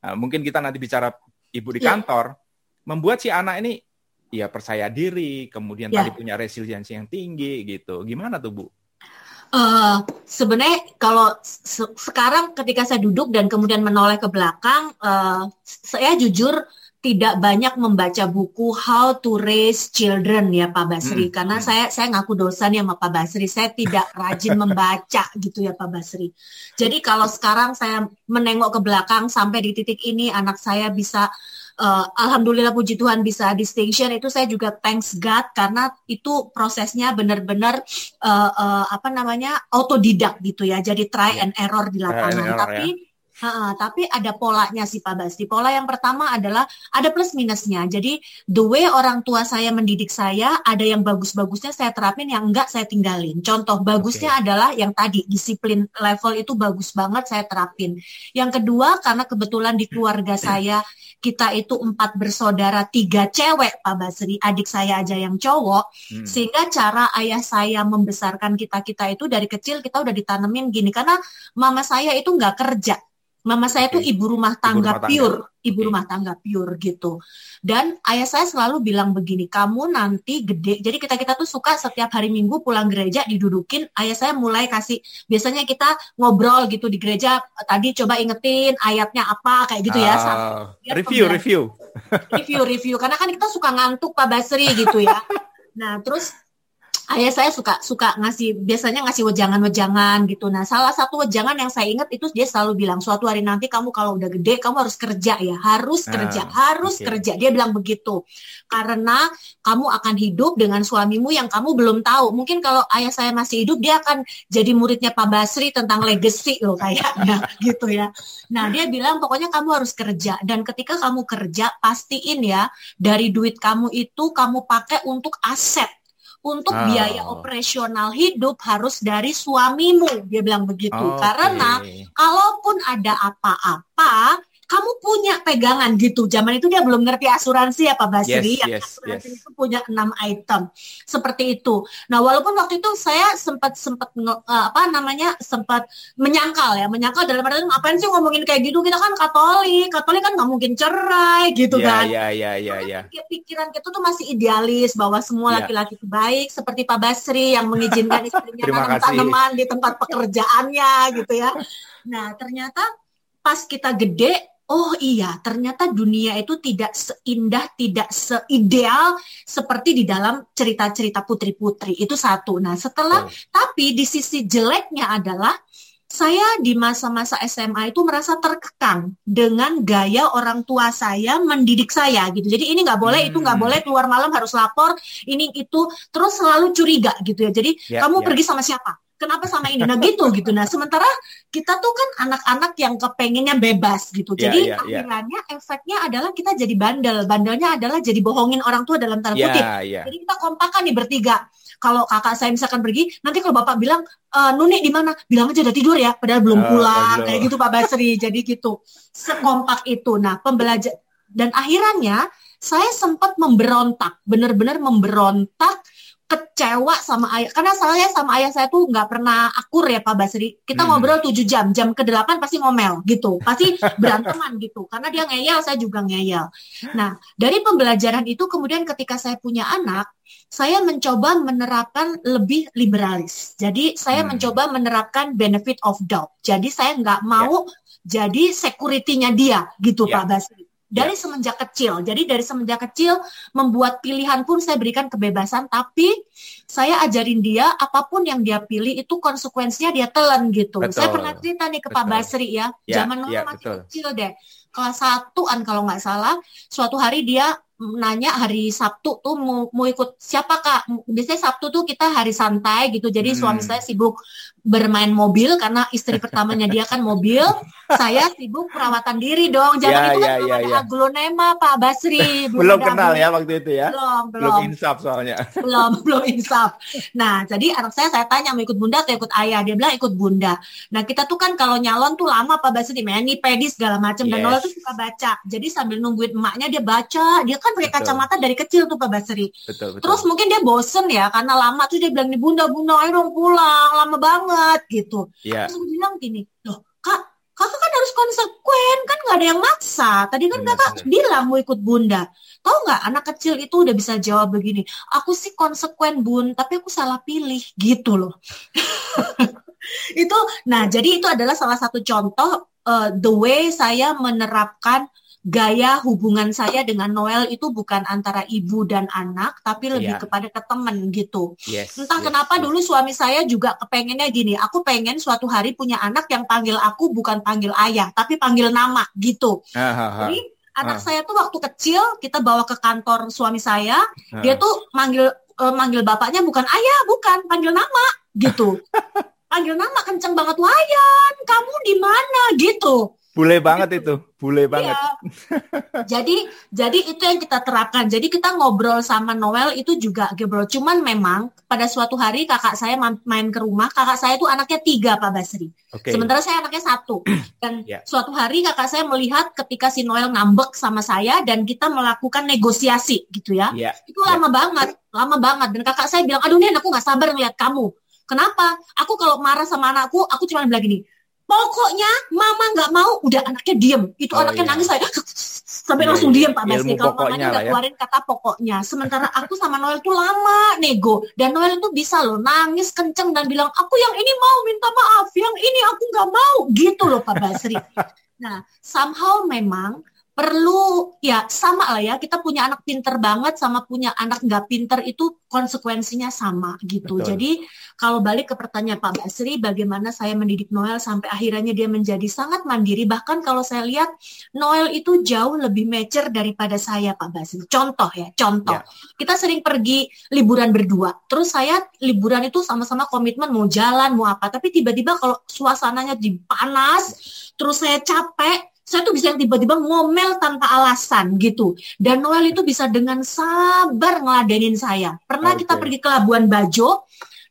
uh, mungkin kita nanti bicara ibu di ya. kantor membuat si anak ini ya percaya diri, kemudian ya. tadi punya resiliensi yang tinggi gitu. Gimana tuh Bu? Uh, sebenarnya kalau se sekarang ketika saya duduk dan kemudian menoleh ke belakang, uh, saya jujur tidak banyak membaca buku How to Raise Children ya Pak Basri hmm. karena hmm. saya saya ngaku dosa nih sama Pak Basri saya tidak rajin *laughs* membaca gitu ya Pak Basri. Jadi kalau sekarang saya menengok ke belakang sampai di titik ini anak saya bisa uh, alhamdulillah puji Tuhan bisa distinction itu saya juga thanks God karena itu prosesnya benar-benar uh, uh, apa namanya autodidak gitu ya jadi try iya. and error di lapangan error, tapi ya. Ha, tapi ada polanya sih Pak Basti. Pola yang pertama adalah ada plus minusnya. Jadi the way orang tua saya mendidik saya, ada yang bagus-bagusnya saya terapin, yang enggak saya tinggalin. Contoh bagusnya okay. adalah yang tadi disiplin level itu bagus banget saya terapin. Yang kedua karena kebetulan di keluarga *clears throat* saya kita itu empat bersaudara, tiga cewek Pak Basri, adik saya aja yang cowok, hmm. sehingga cara ayah saya membesarkan kita kita itu dari kecil kita udah ditanemin gini karena mama saya itu nggak kerja Mama saya tuh ibu rumah tangga, ibu rumah tangga. pure, ibu rumah tangga pure gitu. Dan ayah saya selalu bilang begini, kamu nanti gede. Jadi kita kita tuh suka setiap hari Minggu pulang gereja didudukin. Ayah saya mulai kasih, biasanya kita ngobrol gitu di gereja. Tadi coba ingetin ayatnya apa kayak gitu ya. Uh, review, review, review, review. Karena kan kita suka ngantuk Pak Basri gitu ya. *laughs* Nah terus ayah saya suka suka ngasih biasanya ngasih wejangan-wejangan gitu. Nah, salah satu wejangan yang saya ingat itu dia selalu bilang suatu hari nanti kamu kalau udah gede kamu harus kerja ya, harus ah, kerja, harus okay. kerja. Dia bilang begitu. Karena kamu akan hidup dengan suamimu yang kamu belum tahu. Mungkin kalau ayah saya masih hidup dia akan jadi muridnya Pak Basri tentang legacy loh kayaknya *laughs* gitu ya. Nah, dia bilang pokoknya kamu harus kerja dan ketika kamu kerja pastiin ya dari duit kamu itu kamu pakai untuk aset untuk oh. biaya operasional hidup harus dari suamimu dia bilang begitu okay. karena kalaupun ada apa-apa kamu punya pegangan gitu. Zaman itu dia belum ngerti asuransi ya Pak Basri. Yes, yes, asuransi yes. itu punya enam item seperti itu. Nah walaupun waktu itu saya sempat sempat uh, apa namanya sempat menyangkal ya, menyangkal dalam artian apa sih ngomongin kayak gitu kita kan Katolik, Katolik kan nggak mungkin cerai gitu yeah, kan. Iya iya iya iya. Pikiran kita tuh masih idealis bahwa semua iya. laki-laki yeah. baik seperti Pak Basri yang mengizinkan *laughs* istrinya tanam tanaman di tempat pekerjaannya gitu ya. Nah ternyata pas kita gede oh iya ternyata dunia itu tidak seindah, tidak seideal seperti di dalam cerita-cerita putri-putri. Itu satu. Nah setelah, oh. tapi di sisi jeleknya adalah saya di masa-masa SMA itu merasa terkekang dengan gaya orang tua saya mendidik saya gitu. Jadi ini nggak boleh, hmm. itu nggak boleh keluar malam harus lapor, ini itu terus selalu curiga gitu ya. Jadi yeah, kamu yeah. pergi sama siapa? Kenapa sama ini? Nah gitu gitu. Nah sementara kita tuh kan anak-anak yang kepengennya bebas gitu. Yeah, jadi yeah, yeah. akhirnya efeknya adalah kita jadi bandel. Bandelnya adalah jadi bohongin orang tua dalam tanda kutip. yeah, yeah. jadi kita kompakan nih bertiga. Kalau kakak saya misalkan pergi, nanti kalau bapak bilang e, Nuni di mana, bilang aja udah tidur ya, padahal belum ah, pulang, uh, kayak gitu Pak Basri. Jadi gitu, sekompak itu. Nah, pembelajar dan akhirannya saya sempat memberontak, benar-benar memberontak kecewa sama ayah karena saya sama ayah saya tuh nggak pernah akur ya Pak Basri kita hmm. ngobrol 7 jam jam ke 8 pasti ngomel gitu pasti *laughs* beranteman gitu karena dia ngeyel saya juga ngeyel nah dari pembelajaran itu kemudian ketika saya punya anak saya mencoba menerapkan lebih liberalis jadi saya hmm. mencoba menerapkan benefit of doubt jadi saya nggak mau yeah. jadi security-nya dia gitu yeah. Pak Basri dari ya. semenjak kecil. Jadi dari semenjak kecil membuat pilihan pun saya berikan kebebasan, tapi saya ajarin dia apa pun yang dia pilih itu konsekuensinya dia telan gitu. Betul. Saya pernah cerita nih ke betul. Pak Basri ya, ya zaman ya, masih betul. kecil deh, kelas satuan kalau nggak salah, suatu hari dia nanya hari Sabtu tuh mau, mau ikut siapa kak? Biasanya Sabtu tuh kita hari santai gitu. Jadi hmm. suami saya sibuk bermain mobil karena istri pertamanya dia kan mobil. saya sibuk perawatan diri dong. Zaman ya, itu kan ya, belum ya, ada ya. aglonema Pak Basri. *laughs* Belum, belum kenal ya waktu itu ya. Belum, belum. Belum insaf soalnya. *laughs* Belum, belum insaf. Nah, jadi anak saya saya tanya mau ikut bunda atau ikut ayah. Dia bilang ikut bunda. Nah, kita tuh kan kalau nyalon tuh lama Pak Basri, mani pedis segala macam yes. dan Nola tuh suka baca. Jadi sambil nungguin emaknya dia baca. Dia kan pakai kacamata dari kecil tuh Pak Basri. Betul, betul. Terus mungkin dia bosen ya karena lama tuh dia bilang nih bunda bunda ayo dong pulang lama banget gitu. Yeah. Terus bilang gini, loh kak kakak kan harus konsekuen kan nggak ada yang maksa tadi kan benar, kakak benar. bilang mau ikut bunda tahu nggak anak kecil itu udah bisa jawab begini aku sih konsekuen bun tapi aku salah pilih gitu loh *laughs* itu nah jadi itu adalah salah satu contoh uh, the way saya menerapkan gaya hubungan saya dengan Noel itu bukan antara ibu dan anak, tapi lebih yeah. kepada ke temen gitu. Yes, Entah yes, kenapa yes. dulu suami saya juga kepengennya gini, aku pengen suatu hari punya anak yang panggil aku bukan panggil ayah, tapi panggil nama gitu. Uh, Jadi anak uh. saya tuh waktu kecil kita bawa ke kantor suami saya, uh. dia tuh manggil uh, manggil bapaknya bukan ayah, bukan panggil nama gitu. *laughs* panggil nama kenceng banget Wayan, kamu di mana gitu. Bule banget itu, bule iya. banget. *laughs* jadi jadi itu yang kita terapkan. Jadi kita ngobrol sama Noel itu juga ngobrol. Cuman memang pada suatu hari kakak saya main ke rumah, kakak saya itu anaknya tiga Pak Basri. Okay. Sementara saya anaknya satu. *clears throat* Dan yeah. suatu hari kakak saya melihat ketika si Noel ngambek sama saya dan kita melakukan negosiasi gitu ya. Yeah. Itu lama yeah. banget, lama banget. Dan kakak saya bilang, aduh nih aku nggak sabar ngeliat kamu. Kenapa? Aku kalau marah sama anakku, aku cuma bilang gini, Pokoknya mama nggak mau, udah anaknya diem. Itu oh, anaknya iya. nangis saya sampai iya, langsung diem Pak Messi. Kalau mamanya nggak ya. keluarin kata pokoknya. Sementara aku sama Noel tuh lama nego dan Noel tuh bisa loh nangis kenceng dan bilang aku yang ini mau minta maaf, yang ini aku nggak mau gitu loh Pak Basri. *laughs* Nah somehow memang perlu ya sama lah ya kita punya anak pinter banget sama punya anak nggak pinter itu konsekuensinya sama gitu. Betul. jadi kalau balik ke pertanyaan Pak Basri bagaimana saya mendidik Noel sampai akhirnya dia menjadi sangat mandiri? Bahkan kalau saya lihat Noel itu jauh lebih mature daripada saya Pak Basri. Contoh ya contoh. Ya. kita sering pergi liburan berdua. Terus saya liburan itu sama-sama komitmen mau jalan mau apa. Tapi tiba-tiba kalau suasananya dipanas terus saya capek saya tuh bisa yang tiba-tiba ngomel tanpa alasan gitu. Dan Noel itu bisa dengan sabar ngeladenin saya. Pernah okay. kita pergi ke Labuan Bajo,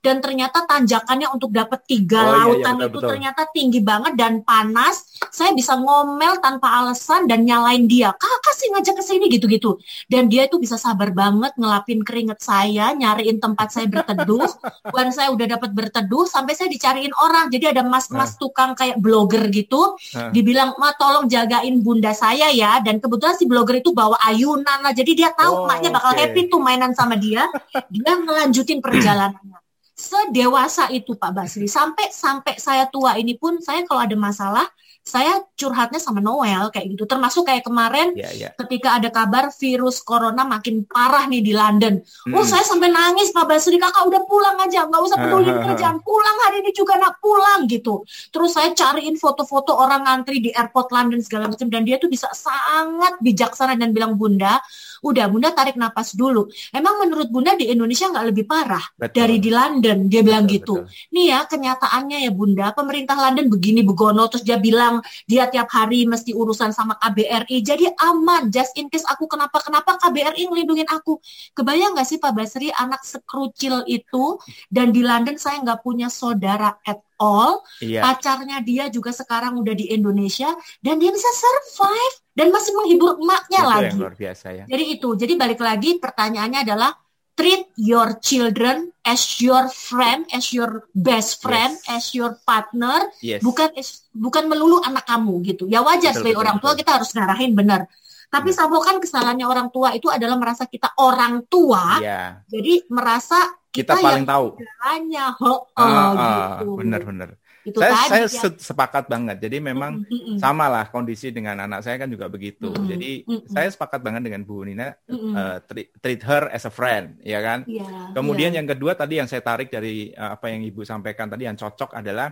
dan ternyata tanjakannya untuk dapat tiga oh, lautan iya, iya, betul, itu betul. ternyata tinggi banget dan panas. Saya bisa ngomel tanpa alasan dan nyalain dia. Kakak sih ngajak ke sini gitu-gitu. Dan dia itu bisa sabar banget ngelapin keringet saya, nyariin tempat saya berteduh. *laughs* Dan saya udah dapat berteduh sampai saya dicariin orang. Jadi ada mas-mas nah. tukang kayak blogger gitu. Nah. Dibilang, "Ma, tolong jagain bunda saya ya." Dan kebetulan si blogger itu bawa ayunan lah. Jadi dia tahu oh, maknya bakal okay. happy tuh mainan sama dia. *laughs* Dia ngelanjutin perjalanannya sedewasa itu Pak Basri. Sampai sampai saya tua ini pun saya kalau ada masalah saya curhatnya sama Noel kayak gitu. Termasuk kayak kemarin yeah, yeah. ketika ada kabar virus corona makin parah nih di London. Hmm. oh saya sampai nangis Pak Basri. Kakak udah pulang aja. Nggak usah peduli *laughs* kerjaan. Pulang hari ini juga nak pulang gitu. Terus saya cariin foto-foto orang ngantri di airport London segala macam. Dan dia tuh bisa sangat bijaksana dan bilang bunda udah bunda tarik napas dulu emang menurut bunda di Indonesia nggak lebih parah Betul. dari di London. Dia bilang betul, gitu. Betul. Nih ya kenyataannya ya Bunda, pemerintah London begini begono terus dia bilang dia tiap hari mesti urusan sama KBRI. Jadi aman, just in case aku kenapa-kenapa KBRI ngelindungin aku. Kebayang nggak sih Pak Basri anak sekrucil itu dan di London saya nggak punya saudara at all. Iya. Pacarnya dia juga sekarang udah di Indonesia dan dia bisa survive dan masih menghibur emaknya itu lagi. Yang luar biasa ya. Jadi itu. Jadi balik lagi pertanyaannya adalah treat your children as your friend, as your best friend, yes. as your partner, yes. bukan bukan melulu anak kamu gitu. Ya wajar sebagai orang tua kita harus ngarahin benar. Tapi ya. Sabo kan kesalahannya orang tua itu adalah merasa kita orang tua, ya. jadi merasa kita, kita paling tahu. Caranya, oh, oh, uh, gitu. Benar-benar. Itu saya tadi, saya ya. sepakat banget. Jadi memang mm -hmm. sama lah kondisi dengan anak saya kan juga begitu. Mm -hmm. Jadi mm -hmm. saya sepakat banget dengan Bu Nina mm -hmm. uh, treat, treat her as a friend, ya kan. Yeah, Kemudian yeah. yang kedua tadi yang saya tarik dari uh, apa yang Ibu sampaikan tadi yang cocok adalah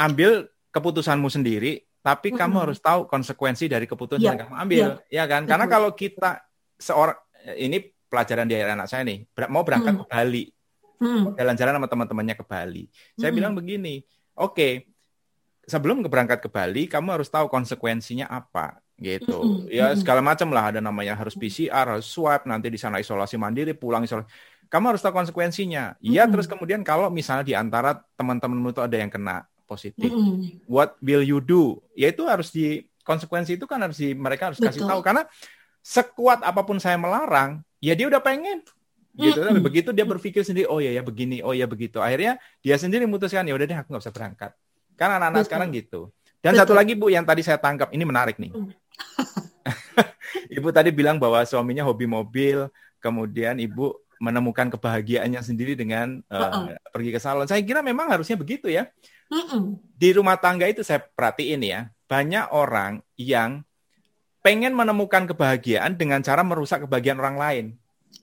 ambil keputusanmu sendiri, tapi mm -hmm. kamu harus tahu konsekuensi dari keputusan yeah. yang kamu ambil, yeah. ya kan. Karena kalau kita seorang ini pelajaran di anak saya nih mau berangkat mm -hmm. ke Bali hmm. jalan-jalan sama teman-temannya ke Bali. Saya hmm. bilang begini, oke, okay, sebelum berangkat ke Bali, kamu harus tahu konsekuensinya apa gitu. Hmm. Ya hmm. segala macam lah ada namanya harus PCR, harus swab, nanti di sana isolasi mandiri, pulang isolasi. Kamu harus tahu konsekuensinya. Iya, hmm. terus kemudian kalau misalnya di antara teman-temanmu itu ada yang kena positif, hmm. what will you do? Ya itu harus di konsekuensi itu kan harus di mereka harus Betul. kasih tahu karena sekuat apa pun saya melarang, ya dia udah pengen gitu. Tapi begitu dia berpikir sendiri oh ya ya begini oh ya begitu. Akhirnya dia sendiri memutuskan ya udah deh aku nggak usah berangkat. Kan anak-anak sekarang gitu. Dan Betul. satu lagi bu yang tadi saya tangkap ini menarik nih. Mm. *laughs* ibu tadi bilang bahwa suaminya hobi mobil kemudian ibu menemukan kebahagiaannya sendiri dengan uh, uh -uh. pergi ke salon. Saya kira memang harusnya begitu ya. Uh -uh. di rumah tangga itu saya perhatiin ya banyak orang yang pengen menemukan kebahagiaan dengan cara merusak kebahagiaan orang lain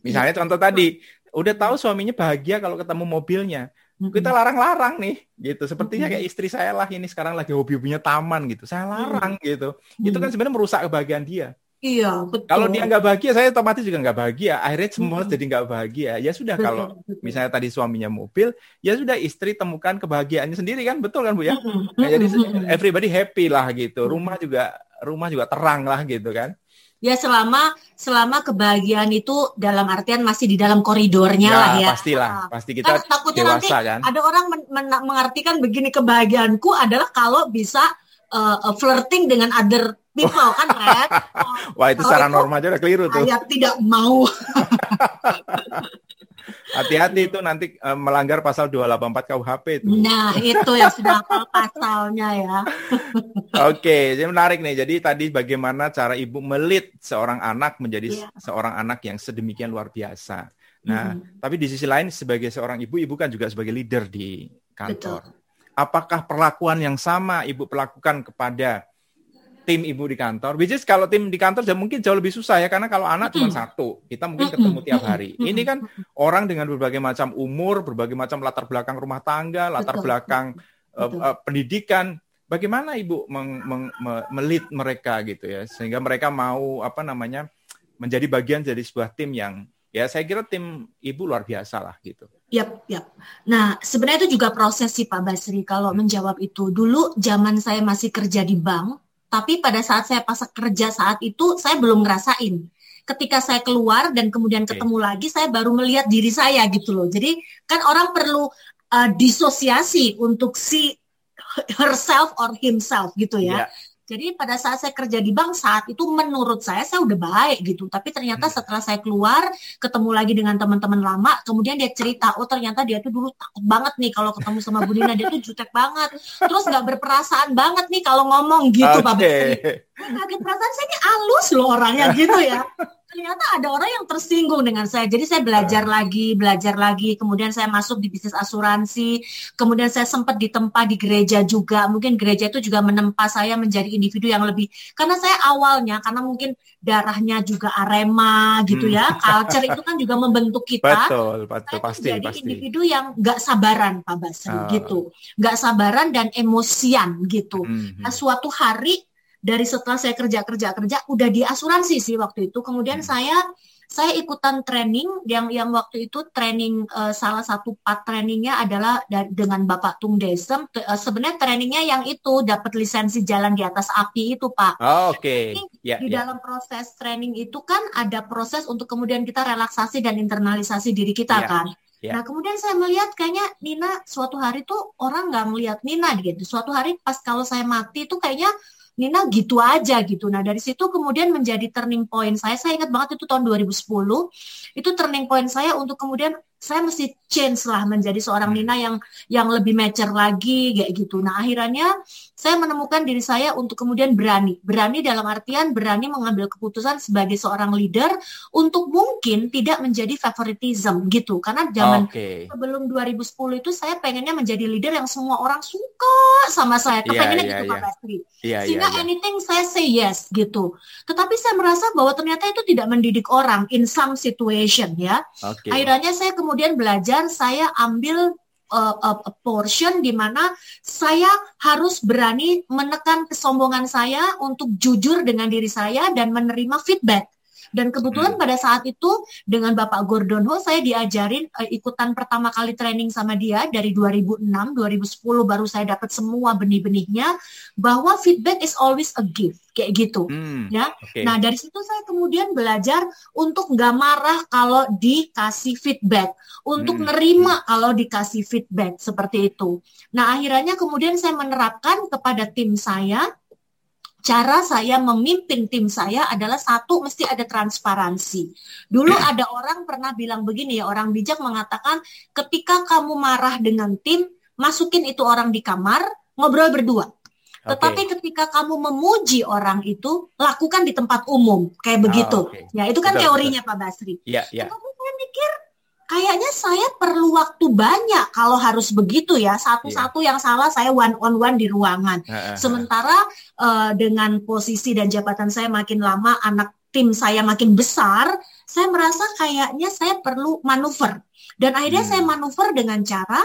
Misalnya contoh tadi, udah tahu suaminya bahagia kalau ketemu mobilnya. Kita larang-larang nih, gitu. Sepertinya kayak istri saya lah ini sekarang lagi hobi-hobinya taman gitu. Saya larang gitu. Itu kan sebenarnya merusak kebahagiaan dia. Iya, betul. Kalau dia nggak bahagia, saya otomatis juga nggak bahagia. Akhirnya semua hmm. jadi nggak bahagia. Ya sudah, betul, kalau betul. misalnya tadi suaminya mobil, ya sudah istri temukan kebahagiaannya sendiri kan, betul kan bu ya? Nah, jadi everybody happy lah gitu. Rumah juga rumah juga terang lah gitu kan ya selama selama kebahagiaan itu dalam artian masih di dalam koridornya ya, lah ya. Pastilah, nah, pasti kita kan, takutnya dewasa, nanti kan. Ada orang men men mengartikan begini kebahagiaanku adalah kalau bisa uh, flirting dengan other people kan Red. *laughs* Wah itu secara norma aja udah keliru tuh. Saya tidak mau. *laughs* Hati-hati itu nanti uh, melanggar pasal 284 KUHP itu. Nah, itu yang sudah pasalnya ya. *laughs* Oke, jadi menarik nih. Jadi tadi bagaimana cara ibu melit seorang anak menjadi yeah. seorang anak yang sedemikian luar biasa. Nah, hmm. tapi di sisi lain sebagai seorang ibu, ibu kan juga sebagai leader di kantor. Betul. Apakah perlakuan yang sama ibu perlakukan kepada tim ibu di kantor. Which is kalau tim di kantor jauh mungkin jauh lebih susah ya karena kalau anak cuma satu, kita mungkin ketemu tiap hari. Ini kan orang dengan berbagai macam umur, berbagai macam latar belakang rumah tangga, latar Betul. belakang uh, uh, pendidikan. Bagaimana ibu meng, meng, me, melit mereka gitu ya sehingga mereka mau apa namanya menjadi bagian dari sebuah tim yang ya saya kira tim ibu luar biasa lah gitu. Yap, yap. Nah, sebenarnya itu juga proses sih Pak Basri kalau menjawab itu. Dulu zaman saya masih kerja di bank, tapi pada saat saya pas kerja saat itu saya belum ngerasain ketika saya keluar dan kemudian ketemu okay. lagi saya baru melihat diri saya gitu loh jadi kan orang perlu uh, disosiasi untuk si herself or himself gitu ya yeah. Jadi pada saat saya kerja di bank saat itu menurut saya saya udah baik gitu. Tapi ternyata hmm. setelah saya keluar ketemu lagi dengan teman-teman lama, kemudian dia cerita, oh ternyata dia tuh dulu takut banget nih kalau ketemu sama Bu Dina dia tuh jutek banget. Terus nggak berperasaan banget nih kalau ngomong gitu okay. Pak Bekri. Kaget perasaan saya ini halus loh orangnya gitu ya ternyata ada orang yang tersinggung dengan saya. Jadi saya belajar uh. lagi, belajar lagi. Kemudian saya masuk di bisnis asuransi. Kemudian saya sempat ditempa di gereja juga. Mungkin gereja itu juga menempa saya menjadi individu yang lebih. Karena saya awalnya, karena mungkin darahnya juga arema gitu ya. Hmm. Culture itu kan juga membentuk kita. Betul, betul, pasti, jadi pasti. individu yang gak sabaran, Pak Basri, uh. gitu. Gak sabaran dan emosian gitu. Hmm. Nah, suatu hari dari setelah saya kerja kerja kerja udah di asuransi sih waktu itu kemudian hmm. saya saya ikutan training yang yang waktu itu training uh, salah satu part trainingnya adalah dengan Bapak Tung Desem. Uh, sebenarnya trainingnya yang itu dapat lisensi jalan di atas api itu Pak. Oh, Oke. Okay. Yeah, di yeah. dalam proses training itu kan ada proses untuk kemudian kita relaksasi dan internalisasi diri kita yeah. kan. Yeah. Nah kemudian saya melihat kayaknya Nina suatu hari tuh orang nggak melihat Nina gitu. Suatu hari pas kalau saya mati tuh kayaknya Nina gitu aja gitu. Nah dari situ kemudian menjadi turning point saya. Saya ingat banget itu tahun 2010. Itu turning point saya untuk kemudian saya mesti change lah menjadi seorang hmm. Nina yang yang lebih mature lagi kayak gitu. Nah akhirnya saya menemukan diri saya untuk kemudian berani, berani dalam artian berani mengambil keputusan sebagai seorang leader untuk mungkin tidak menjadi favoritism gitu. Karena zaman okay. sebelum 2010 itu saya pengennya menjadi leader yang semua orang suka sama saya. Iya, Kepengennya yeah, yeah, gitu yeah. Pak Pastri. Yeah, Sehingga yeah, yeah. anything saya say yes gitu. Tetapi saya merasa bahwa ternyata itu tidak mendidik orang in some situation ya. Okay. Akhirnya saya kemudian belajar saya ambil uh, uh, portion di mana saya harus berani menekan kesombongan saya untuk jujur dengan diri saya dan menerima feedback. Dan kebetulan hmm. pada saat itu dengan Bapak Gordon Ho saya diajarin uh, ikutan pertama kali training sama dia dari 2006, 2010 baru saya dapat semua benih-benihnya bahwa feedback is always a gift kayak gitu hmm, ya. Okay. Nah dari situ saya kemudian belajar untuk nggak marah kalau dikasih feedback, untuk hmm. nerima kalau dikasih feedback seperti itu. Nah akhirnya kemudian saya menerapkan kepada tim saya cara saya memimpin tim saya adalah satu mesti ada transparansi. Dulu ada orang pernah bilang begini ya, orang bijak mengatakan ketika kamu marah dengan tim, masukin itu orang di kamar, ngobrol berdua. Okay. Tetapi ketika kamu memuji orang itu, lakukan di tempat umum, kayak ah, begitu. Oh, okay. Ya, itu kan betul, teorinya betul. Pak Basri. Iya, iya. Tapi saya mikir kayaknya saya perlu waktu banyak kalau harus begitu ya satu-satu yeah. yang salah saya one on one di ruangan sementara uh, dengan posisi dan jabatan saya makin lama anak tim saya makin besar saya merasa kayaknya saya perlu manuver dan akhirnya hmm. saya manuver dengan cara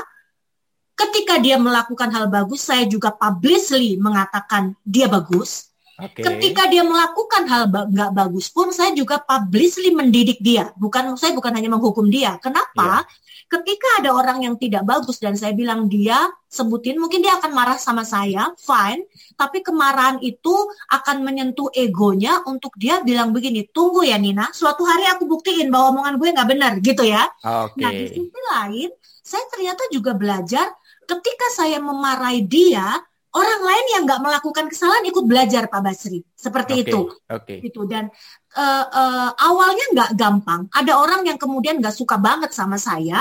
ketika dia melakukan hal bagus saya juga publicly mengatakan dia bagus Okay. Ketika dia melakukan hal nggak ba bagus pun, saya juga publicly mendidik dia. Bukan saya bukan hanya menghukum dia. Kenapa? Yeah. Ketika ada orang yang tidak bagus dan saya bilang dia sebutin, mungkin dia akan marah sama saya, fine. Tapi kemarahan itu akan menyentuh egonya untuk dia bilang begini, tunggu ya Nina, suatu hari aku buktiin bahwa omongan gue nggak benar, gitu ya. Okay. Nah di sisi lain, saya ternyata juga belajar ketika saya memarahi dia, orang lain yang nggak melakukan kesalahan ikut belajar Pak Basri. Seperti okay, itu. okay. itu dan uh, uh, awalnya nggak gampang. Ada orang yang kemudian nggak suka banget sama saya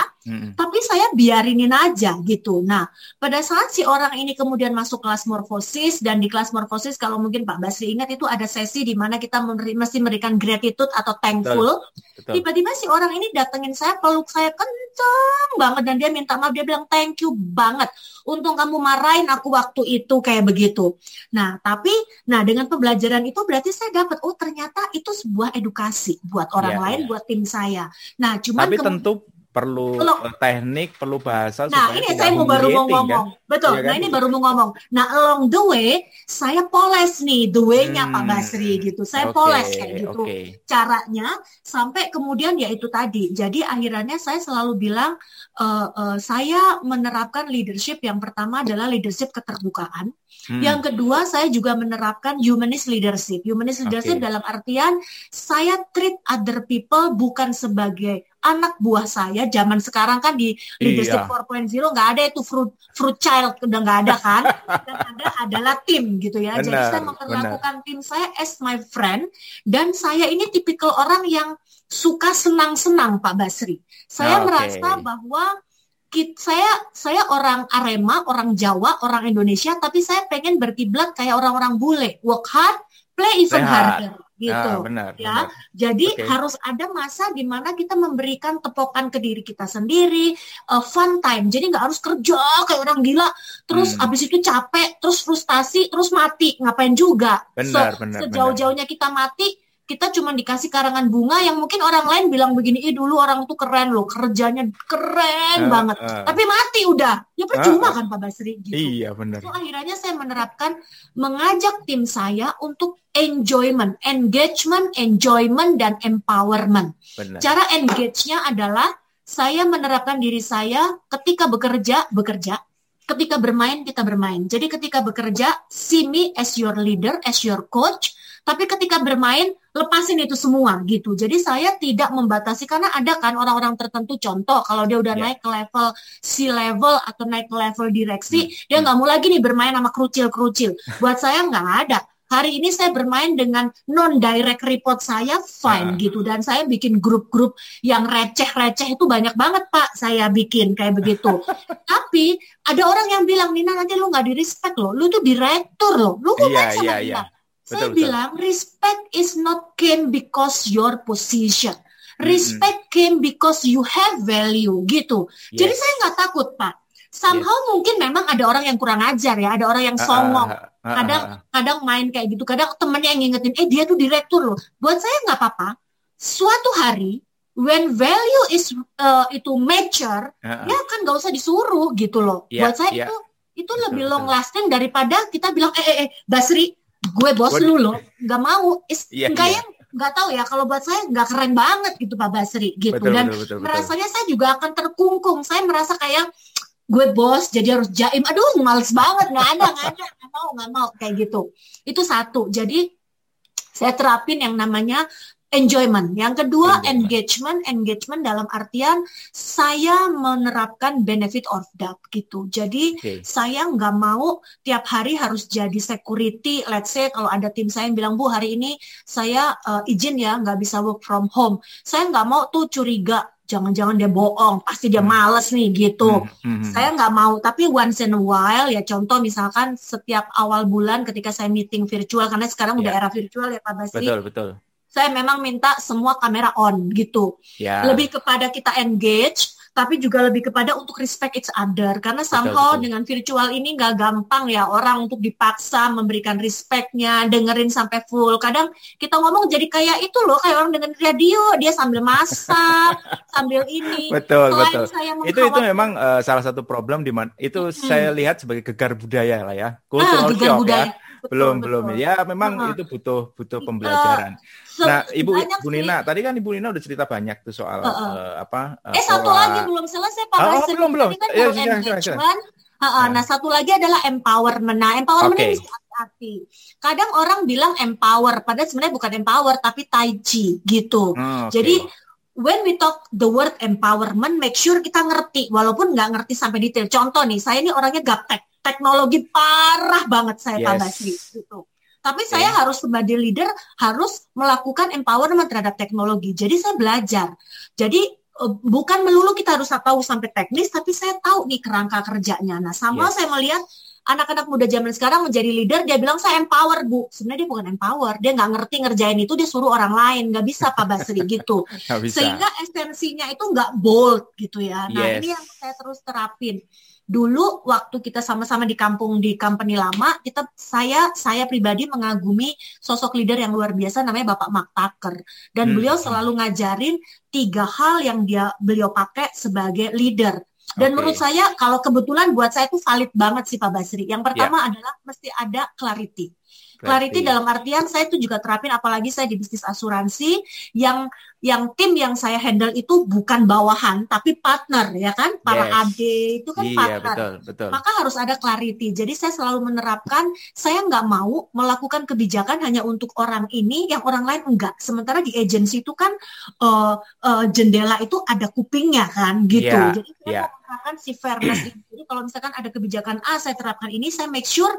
tapi saya biarinin aja gitu nah pada saat si orang ini kemudian masuk kelas morfosis dan di kelas morfosis kalau mungkin Pak Basri ingat itu ada sesi di mana kita memberi, mesti memberikan gratitude atau thankful tiba-tiba si orang ini datengin saya peluk saya kenceng banget dan dia minta maaf dia bilang thank you banget untung kamu marahin aku waktu itu kayak begitu. Nah, tapi nah dengan pembelajaran itu berarti saya dapat oh ternyata itu sebuah edukasi buat orang yeah, lain, yeah. buat tim saya. Nah, cuman Tapi tentu perlu Loh. teknik, perlu bahasa. Nah, ini saya mau baru mau ngomong. Kan? Betul. Ya kan? Nah, ini baru mau ngomong. Nah, along the way, saya poles nih the way-nya hmm. Pak Basri gitu. Saya okay, poles kayak gitu. Okay. Caranya sampai kemudian ya itu tadi. Jadi akhirnya saya selalu bilang uh, uh, saya menerapkan leadership yang pertama adalah leadership keterbukaan. Hmm. Yang kedua, saya juga menerapkan humanist leadership. Humanist leadership okay. dalam artian saya treat other people bukan sebagai anak buah saya zaman sekarang kan di leadership iya. 4.0 nggak ada itu fruit fruit child udah nggak ada kan dan ada adalah tim gitu ya benar, jadi saya memperlakukan benar. tim saya as my friend dan saya ini tipikal orang yang suka senang-senang Pak Basri saya okay. merasa bahwa saya saya orang Arema, orang Jawa, orang Indonesia, tapi saya pengen berkiblat kayak orang-orang bule, work hard, play even harder gitu ah, benar, ya. Benar. Jadi okay. harus ada masa di mana kita memberikan tepokan ke diri kita sendiri, uh, fun time. Jadi nggak harus kerja kayak orang gila, terus hmm. abis itu capek, terus frustasi, terus mati. Ngapain juga? Benar, so, benar. Sejauh-jauhnya kita mati, kita cuma dikasih karangan bunga yang mungkin orang lain bilang begini, ih dulu orang tuh keren loh, kerjanya keren uh, banget. Uh. Tapi mati udah. Ya percuma uh, kan Pak Basri gitu. Iya benar. Itu akhirnya saya menerapkan mengajak tim saya untuk enjoyment, engagement, enjoyment dan empowerment. Benar. Cara engage-nya adalah saya menerapkan diri saya ketika bekerja, bekerja. Ketika bermain, kita bermain. Jadi ketika bekerja, see me as your leader, as your coach tapi ketika bermain, lepasin itu semua gitu. Jadi saya tidak membatasi karena ada kan orang-orang tertentu contoh kalau dia udah yeah. naik ke level C level atau naik ke level direksi, hmm. dia nggak mau lagi nih bermain sama kerucil-kerucil. Buat saya nggak ada. Hari ini saya bermain dengan non direct report saya fine uh. gitu dan saya bikin grup-grup yang receh-receh itu banyak banget Pak saya bikin kayak begitu. *laughs* Tapi ada orang yang bilang Nina nanti lu nggak di respect lo, lu tuh direktur lo, lu kok yeah, sama yeah, yeah. Saya betul, bilang respect is not came because your position. Respect mm -hmm. came because you have value gitu. Yes. Jadi saya nggak takut pak. Somehow yes. mungkin memang ada orang yang kurang ajar ya, ada orang yang ah, ah, songong. Uh, uh, uh, kadang kadang main kayak gitu, kadang temennya yang ngingetin, eh dia tuh direktur loh. Buat saya nggak apa-apa. Suatu hari when value is uh, itu mature, uh, uh. ya kan nggak usah disuruh gitu loh. Yeah, Buat saya yeah. itu itu lebih long lasting daripada kita bilang eh eh, eh Basri gue bos lu loh nggak mau. Is yeah, kayak yeah. nggak tahu ya kalau buat saya nggak keren banget gitu Pak Basri gitu. Betul, dan betul, betul, merasanya betul. saya juga akan terkungkung. Saya merasa kayak gue bos jadi harus jaim. Aduh males banget. Nggak ada nggak ada. Nggak mau nggak mau. Kayak gitu. Itu satu. Jadi saya terapin yang namanya enjoyment. Yang kedua enjoyment. engagement, engagement dalam artian saya menerapkan benefit of doubt gitu. Jadi okay. saya nggak mau tiap hari harus jadi security. Let's say kalau ada tim saya yang bilang bu hari ini saya uh, izin ya nggak bisa work from home. Saya nggak mau tuh curiga jangan-jangan dia bohong, pasti dia hmm. males nih gitu. Hmm, hmm, hmm. Saya nggak mau, tapi once in a while ya contoh misalkan setiap awal bulan ketika saya meeting virtual karena sekarang yeah. udah ya. era virtual ya Pak Basri. Betul, betul saya memang minta semua kamera on gitu. Ya. Lebih kepada kita engage, tapi juga lebih kepada untuk respect each other. Karena somehow betul, dengan virtual ini nggak gampang ya orang untuk dipaksa memberikan respectnya, dengerin sampai full. Kadang kita ngomong jadi kayak itu loh, kayak orang dengan radio, dia sambil masak, *laughs* sambil ini. Betul, Selain betul. Saya itu itu memang uh, salah satu problem di mana itu hmm. saya lihat sebagai gegar budaya lah ya. Cultural ah, gegar shock ya. budaya. ya. Betul, belum betul. belum ya memang uh -huh. itu butuh butuh pembelajaran. Uh, nah, Ibu Bu Nina, tadi kan Ibu Nina udah cerita banyak tuh soal uh, uh. Uh, apa? Uh, eh satu lagi belum selesai Pak oh, oh, belum belum. kan ya, ya, ya, ya. Uh, uh, nah satu lagi adalah empowerment. Nah empowerment okay. ini hati-hati. Kadang orang bilang empower, padahal sebenarnya bukan empower tapi tai chi gitu. Oh, okay. Jadi when we talk the word empowerment, make sure kita ngerti, walaupun nggak ngerti sampai detail. Contoh nih, saya ini orangnya gaptek, teknologi parah banget saya yes. Pak Basri gitu. Tapi okay. saya harus sebagai leader harus melakukan empowerment terhadap teknologi. Jadi saya belajar. Jadi eh, bukan melulu kita harus tahu sampai teknis, tapi saya tahu nih kerangka kerjanya. Nah, sama yes. saya melihat anak-anak muda zaman sekarang menjadi leader, dia bilang saya empower bu. Sebenarnya dia bukan empower, dia nggak ngerti ngerjain itu, dia suruh orang lain, nggak bisa Pak Basri *laughs* gitu. Sehingga esensinya itu nggak bold gitu ya. Nah yes. ini yang saya terus terapin dulu waktu kita sama-sama di kampung di company lama kita saya saya pribadi mengagumi sosok leader yang luar biasa namanya Bapak Mark Tucker dan hmm. beliau selalu ngajarin tiga hal yang dia beliau pakai sebagai leader dan okay. menurut saya kalau kebetulan buat saya itu valid banget sih Pak Basri yang pertama yeah. adalah mesti ada clarity Clarity dalam artian saya itu juga terapin apalagi saya di bisnis asuransi yang yang tim yang saya handle itu bukan bawahan tapi partner ya kan? Para yes. AD itu kan iya, partner. betul, betul. maka harus ada clarity. Jadi saya selalu menerapkan saya nggak mau melakukan kebijakan hanya untuk orang ini yang orang lain enggak. Sementara di agensi itu kan uh, uh, jendela itu ada kupingnya kan gitu. Yeah, jadi saya yeah. menerapkan si fairness ini. Jadi kalau misalkan ada kebijakan A saya terapkan ini saya make sure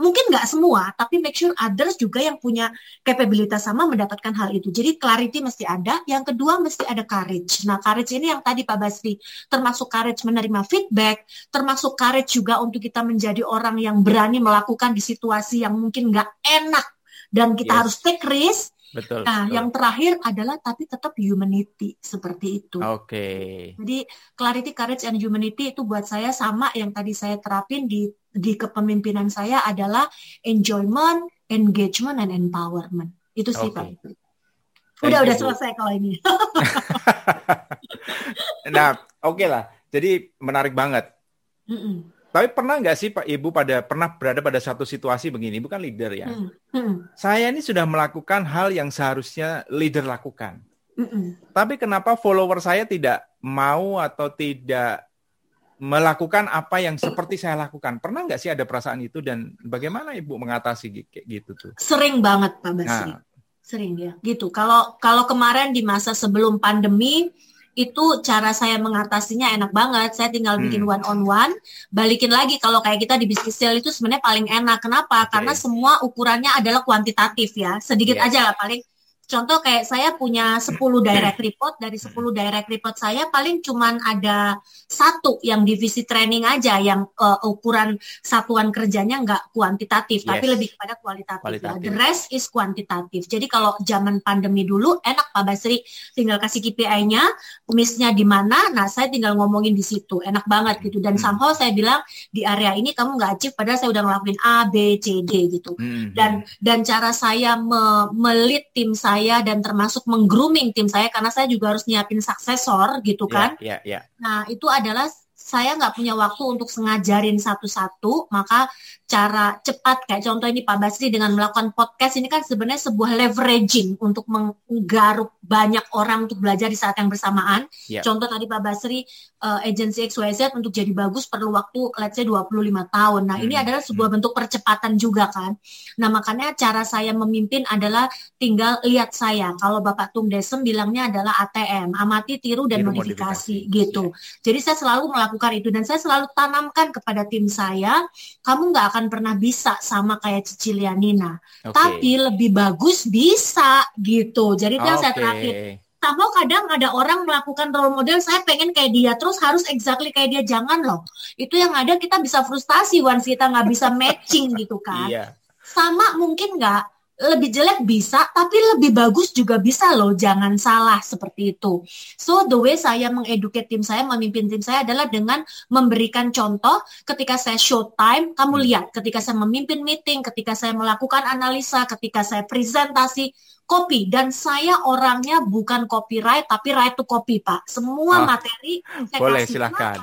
mungkin nggak semua, tapi make sure others juga yang punya kapabilitas sama mendapatkan hal itu. Jadi clarity mesti ada. Yang kedua mesti ada courage. Nah courage ini yang tadi Pak Basri, termasuk courage menerima feedback, termasuk courage juga untuk kita menjadi orang yang berani melakukan di situasi yang mungkin nggak enak dan kita yes. harus take risk. Betul. Nah, betul. yang terakhir adalah tapi tetap humanity seperti itu. Oke. Okay. Jadi clarity, courage, and humanity itu buat saya sama yang tadi saya terapin di di kepemimpinan saya adalah enjoyment, engagement, and empowerment. Itu sih okay. Pak. Udah udah selesai kalau ini. *laughs* nah, oke okay lah. Jadi menarik banget. Mm -mm. Tapi pernah nggak sih Pak Ibu pada pernah berada pada satu situasi begini, bukan leader ya? Mm -mm. Saya ini sudah melakukan hal yang seharusnya leader lakukan. Mm -mm. Tapi kenapa follower saya tidak mau atau tidak melakukan apa yang seperti saya lakukan. Pernah nggak sih ada perasaan itu dan bagaimana Ibu mengatasi kayak gitu tuh? Sering banget Pak Basri. Nah. Sering ya. Gitu. Kalau kalau kemarin di masa sebelum pandemi itu cara saya mengatasinya enak banget. Saya tinggal hmm. bikin one on one, balikin lagi kalau kayak kita di bisnis sale itu sebenarnya paling enak. Kenapa? Okay. Karena semua ukurannya adalah kuantitatif ya. Sedikit yes. aja lah paling Contoh kayak saya punya 10 direct report, dari 10 direct report saya paling cuman ada satu yang divisi training aja yang uh, ukuran satuan kerjanya nggak kuantitatif, yes. tapi lebih kepada kualitatif. Ya. The rest is kuantitatif. Jadi kalau zaman pandemi dulu enak Pak Basri, tinggal kasih KPI-nya, misnya di mana, nah saya tinggal ngomongin di situ, enak banget gitu. Dan hmm. somehow saya bilang di area ini kamu nggak achieve, padahal saya udah ngelakuin A, B, C, D gitu. Hmm. Dan dan cara saya me melit tim saya saya dan termasuk menggrooming tim saya karena saya juga harus nyiapin suksesor gitu iya, kan. Yeah, yeah, yeah. Nah itu adalah saya nggak punya waktu untuk sengajarin satu-satu, maka cara cepat kayak contoh ini Pak Basri dengan melakukan podcast ini kan sebenarnya sebuah leveraging untuk menggaruk banyak orang untuk belajar di saat yang bersamaan. Yeah. Contoh tadi Pak Basri uh, agensi XYZ untuk jadi bagus perlu waktu let's say 25 tahun. Nah, hmm. ini adalah sebuah hmm. bentuk percepatan juga kan. Nah, makanya cara saya memimpin adalah tinggal lihat saya. Kalau Bapak Tung Desem bilangnya adalah ATM, amati, tiru dan tiru modifikasi, modifikasi gitu. Yeah. Jadi saya selalu melakukan itu dan saya selalu tanamkan kepada tim saya, kamu nggak akan akan pernah bisa sama kayak Cicilianina. Okay. Tapi lebih bagus bisa gitu. Jadi itu yang okay. saya terakhir. Sama kadang ada orang melakukan role model, saya pengen kayak dia, terus harus exactly kayak dia, jangan loh. Itu yang ada kita bisa frustasi once kita nggak bisa matching gitu kan. Iya. Sama mungkin nggak, lebih jelek bisa, tapi lebih bagus juga bisa loh. Jangan salah seperti itu. So the way saya mengeduket tim saya, memimpin tim saya adalah dengan memberikan contoh. Ketika saya show time, kamu hmm. lihat. Ketika saya memimpin meeting, ketika saya melakukan analisa, ketika saya presentasi, copy dan saya orangnya bukan copyright tapi right to copy pak semua oh, materi saya boleh kasih silahkan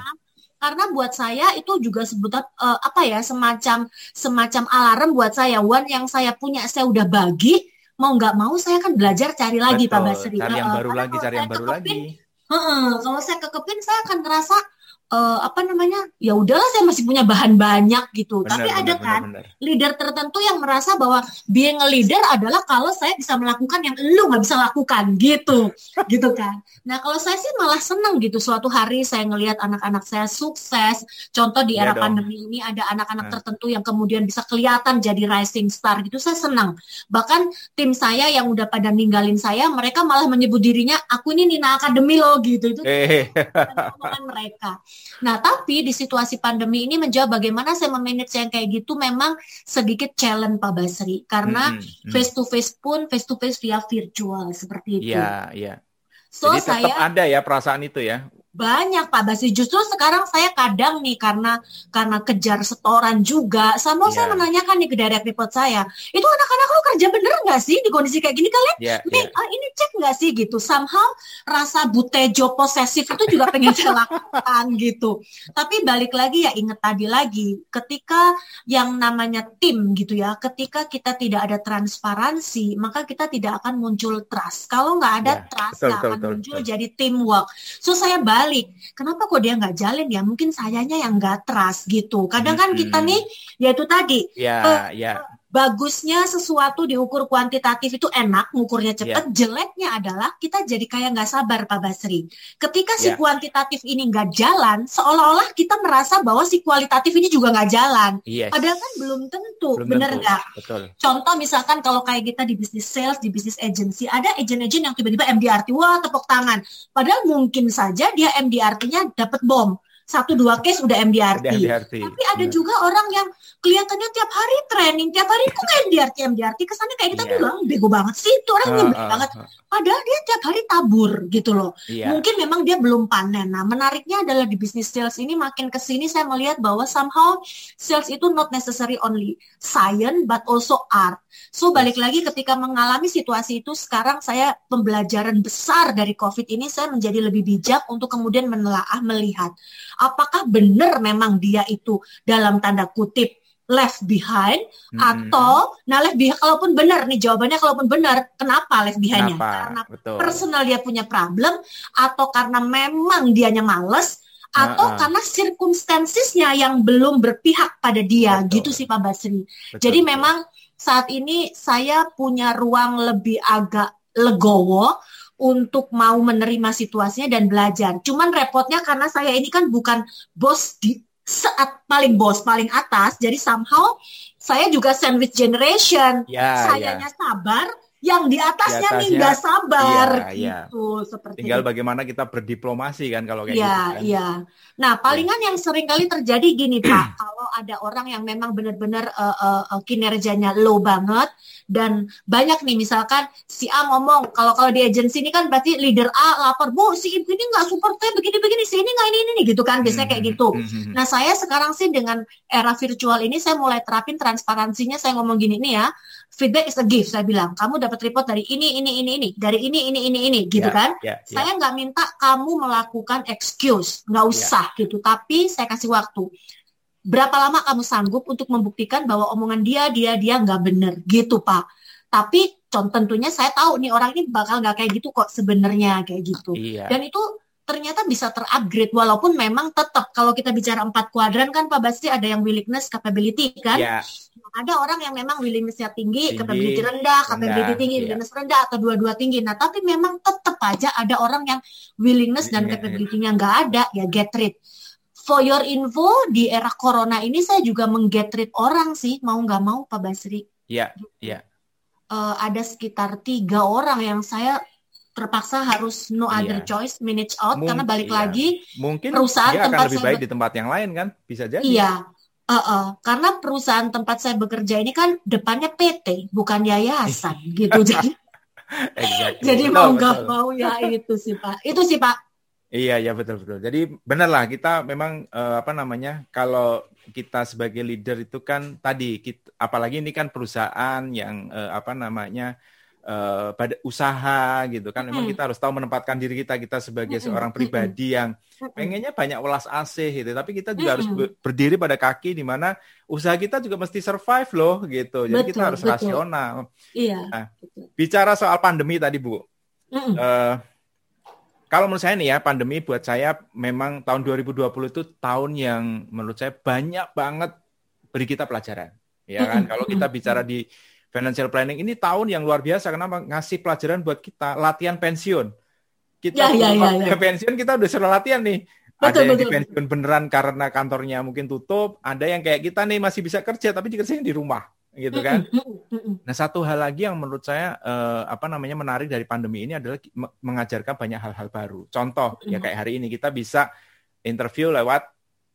karena buat saya itu juga sebutan uh, apa ya semacam semacam alarm buat saya. One yang saya punya saya udah bagi mau nggak mau saya kan belajar cari lagi Betul, Pak Basri. cari yang uh, baru lagi cari yang baru kekepin, lagi. uh, uh, kalau saya kekepin saya akan ngerasa uh, apa namanya ya udahlah saya masih punya bahan banyak gitu. Benar, tapi benar, ada kan benar, leader tertentu yang merasa bahwa being a leader adalah kalau saya bisa melakukan yang lu nggak bisa lakukan gitu. *laughs* Gitu kan. Nah kalau saya sih malah senang gitu. Suatu hari saya ngelihat anak-anak saya sukses. Contoh di era ya pandemi ini ada anak-anak nah. tertentu yang kemudian bisa kelihatan jadi rising star gitu. Saya senang bahkan tim saya yang udah pada ninggalin saya mereka malah menyebut dirinya aku ini Nina Academy loh gitu. Itu eh. mereka Nah, tapi di situasi pandemi ini menjawab bagaimana saya memanage yang kayak gitu memang sedikit challenge Pak Basri karena hmm, hmm. face to face pun face to face via virtual seperti itu. Iya, iya. So Jadi tetap saya ada ya perasaan itu ya banyak Pak Basi. Justru sekarang saya kadang nih karena karena kejar setoran juga. Sama yeah. saya menanyakan nih ke direct report saya, itu anak-anak lu kerja bener nggak sih di kondisi kayak gini kalian? Yeah, nih yeah. Ini cek nggak sih gitu. Somehow rasa butejo posesif itu juga pengen saya lakukan *laughs* gitu. Tapi balik lagi ya inget tadi lagi, ketika yang namanya tim gitu ya, ketika kita tidak ada transparansi, maka kita tidak akan muncul trust. Kalau nggak ada yeah, trust, nggak akan betul, muncul betul. jadi teamwork. So saya balik. Kenapa kok dia nggak jalin ya? Mungkin sayanya yang nggak trust gitu. Kadang kan kita nih, ya itu tadi. Ya, uh, ya bagusnya sesuatu diukur kuantitatif itu enak, ngukurnya cepat. Yeah. Jeleknya adalah kita jadi kayak nggak sabar, Pak Basri. Ketika si yeah. kuantitatif ini nggak jalan, seolah-olah kita merasa bahwa si kualitatif ini juga nggak jalan. Yes. Padahal kan belum tentu, belum bener nggak? Contoh misalkan kalau kayak kita di bisnis sales, di bisnis agency, ada agent-agent yang tiba-tiba MDRT, wah tepuk tangan. Padahal mungkin saja dia MDRT-nya dapat bom satu dua case udah MDRT. Udah MDRT. Tapi ada yeah. juga orang yang kelihatannya tiap hari training, tiap hari kok MDRT MDRT kesannya kayak kita yeah. bego banget sih itu orang uh, uh, banget. Padahal dia tiap hari tabur gitu loh. Yeah. Mungkin memang dia belum panen. Nah, menariknya adalah di bisnis sales ini makin ke sini saya melihat bahwa somehow sales itu not necessary only science but also art. So balik lagi ketika mengalami situasi itu sekarang saya pembelajaran besar dari COVID ini saya menjadi lebih bijak untuk kemudian menelaah melihat apakah benar memang dia itu dalam tanda kutip left behind hmm. atau nah left behind kalaupun benar nih jawabannya kalaupun benar kenapa left behindnya karena Betul. personal dia punya problem atau karena memang dianya males atau uh, uh. karena circumstancesnya yang belum berpihak pada dia Betul. gitu sih Pak Basri. Betul. Jadi memang saat ini saya punya ruang lebih agak legowo untuk mau menerima situasinya dan belajar. Cuman repotnya karena saya ini kan bukan bos di saat paling bos paling atas jadi somehow saya juga sandwich generation ya, sayanya ya. sabar yang di atasnya, di atasnya nih nggak sabar iya, gitu iya. seperti tinggal itu. bagaimana kita berdiplomasi kan kalau kayak iya, gitu kan. iya nah palingan ya. yang sering kali terjadi gini pak *clears throat* kalau ada orang yang memang benar-benar uh, uh, kinerjanya low banget dan banyak nih misalkan si A ngomong kalau kalau di agensi ini kan berarti leader A lapor bu si ibu ini nggak support saya begini-begini si ini nggak ini ini gitu kan biasanya kayak hmm, gitu hmm, hmm, nah saya sekarang sih dengan era virtual ini saya mulai terapin transparansinya saya ngomong gini nih ya feedback is a gift saya bilang. Kamu dapat report dari ini ini ini ini. Dari ini ini ini ini. Gitu yeah, kan? yeah, yeah. saya nggak minta kamu melakukan excuse. Nggak ya. usah yeah. gitu. Tapi saya kasih waktu. Berapa lama kamu sanggup untuk membuktikan bahwa omongan dia dia dia nggak bener? Gitu pak. Tapi contoh tentunya saya tahu nih orang ini bakal nggak kayak gitu kok sebenarnya kayak gitu. Yeah. dan itu ternyata bisa terupgrade walaupun memang tetap kalau kita bicara empat kuadran kan Pak Basri ada yang willingness capability kan? Yeah. Ada orang yang memang willingnessnya tinggi, tinggi capability rendah, capability tinggi yeah. willingness rendah atau dua-dua tinggi nah tapi memang tetap aja ada orang yang willingness dan yeah. capability-nya nggak ada ya get rid for your info di era corona ini saya juga mengget rid orang sih mau nggak mau Pak Basri iya yeah. iya yeah. uh, ada sekitar tiga orang yang saya terpaksa harus no iya. other choice manage out Mung karena balik iya. lagi mungkin perusahaan dia tempat akan lebih saya baik di tempat yang lain kan bisa jadi iya uh -uh. karena perusahaan tempat saya bekerja ini kan depannya PT bukan yayasan gitu *laughs* jadi exactly. jadi betul, mau nggak mau ya itu sih pak itu sih pak Iya, iya betul betul. Jadi benar lah kita memang uh, apa namanya kalau kita sebagai leader itu kan tadi kita, apalagi ini kan perusahaan yang uh, apa namanya uh, pada usaha gitu kan. Memang kita harus tahu menempatkan diri kita kita sebagai seorang pribadi yang pengennya banyak ulas AC gitu. Tapi kita juga harus berdiri pada kaki di mana usaha kita juga mesti survive loh gitu. Jadi betul, kita harus betul. rasional. Iya nah, bicara soal pandemi tadi bu. Uh, kalau menurut saya nih ya pandemi buat saya memang tahun 2020 itu tahun yang menurut saya banyak banget beri kita pelajaran. Ya kan? Kalau kita bicara di financial planning ini tahun yang luar biasa. Kenapa? Ngasih pelajaran buat kita. Latihan pensiun. Kita ya, ya, ya, ya. pensiun kita udah sudah latihan nih. Betul, ada yang betul. di pensiun beneran karena kantornya mungkin tutup. Ada yang kayak kita nih masih bisa kerja tapi dikerjain di rumah gitu kan? Nah satu hal lagi yang menurut saya eh, apa namanya menarik dari pandemi ini adalah mengajarkan banyak hal-hal baru. Contoh ya kayak hari ini kita bisa interview lewat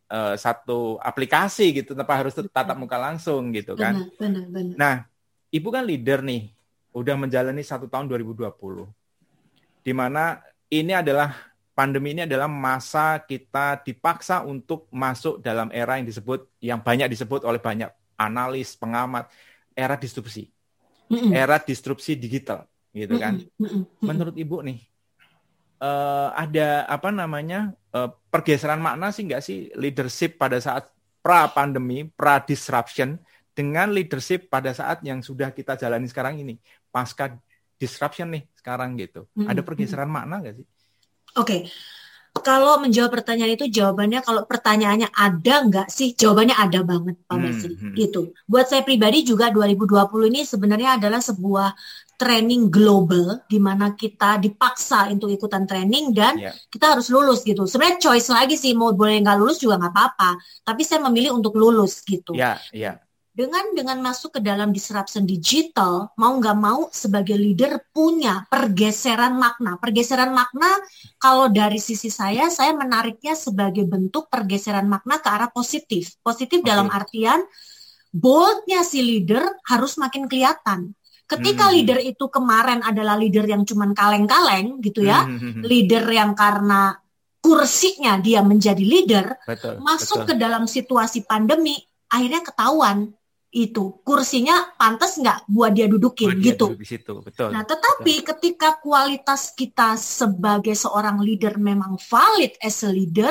uh, satu aplikasi gitu tanpa harus tatap muka langsung gitu kan. Benar, benar, benar. Nah, Ibu kan leader nih, udah menjalani satu tahun 2020. Di mana ini adalah pandemi ini adalah masa kita dipaksa untuk masuk dalam era yang disebut yang banyak disebut oleh banyak analis, pengamat, era disrupsi. Era disrupsi digital, gitu kan. Menurut Ibu nih, uh, ada apa namanya uh, pergeseran makna sih nggak sih leadership pada saat pra pandemi, pra disruption dengan leadership pada saat yang sudah kita jalani sekarang ini pasca disruption nih sekarang gitu hmm. ada pergeseran hmm. makna nggak sih? Oke, okay. kalau menjawab pertanyaan itu jawabannya kalau pertanyaannya ada nggak sih? Jawabannya ada banget Pak Basri. Hmm, hmm. Gitu. Buat saya pribadi juga 2020 ini sebenarnya adalah sebuah training global di mana kita dipaksa untuk ikutan training dan yeah. kita harus lulus gitu. Sebenarnya choice lagi sih mau boleh nggak lulus juga nggak apa-apa. Tapi saya memilih untuk lulus gitu. Iya, yeah, iya. Yeah dengan dengan masuk ke dalam disruption digital, mau nggak mau sebagai leader punya pergeseran makna. Pergeseran makna kalau dari sisi saya, saya menariknya sebagai bentuk pergeseran makna ke arah positif. Positif okay. dalam artian boldnya si leader harus makin kelihatan. Ketika hmm. leader itu kemarin adalah leader yang cuman kaleng-kaleng gitu ya, hmm. hmm, hmm. leader yang karena kursinya dia menjadi leader, betul, masuk betul. ke dalam situasi pandemi, akhirnya ketahuan itu kursinya pantas nggak buat dia dudukin buat gitu. Dia di situ, betul. Nah, tetapi betul. ketika kualitas kita sebagai seorang leader memang valid as a leader,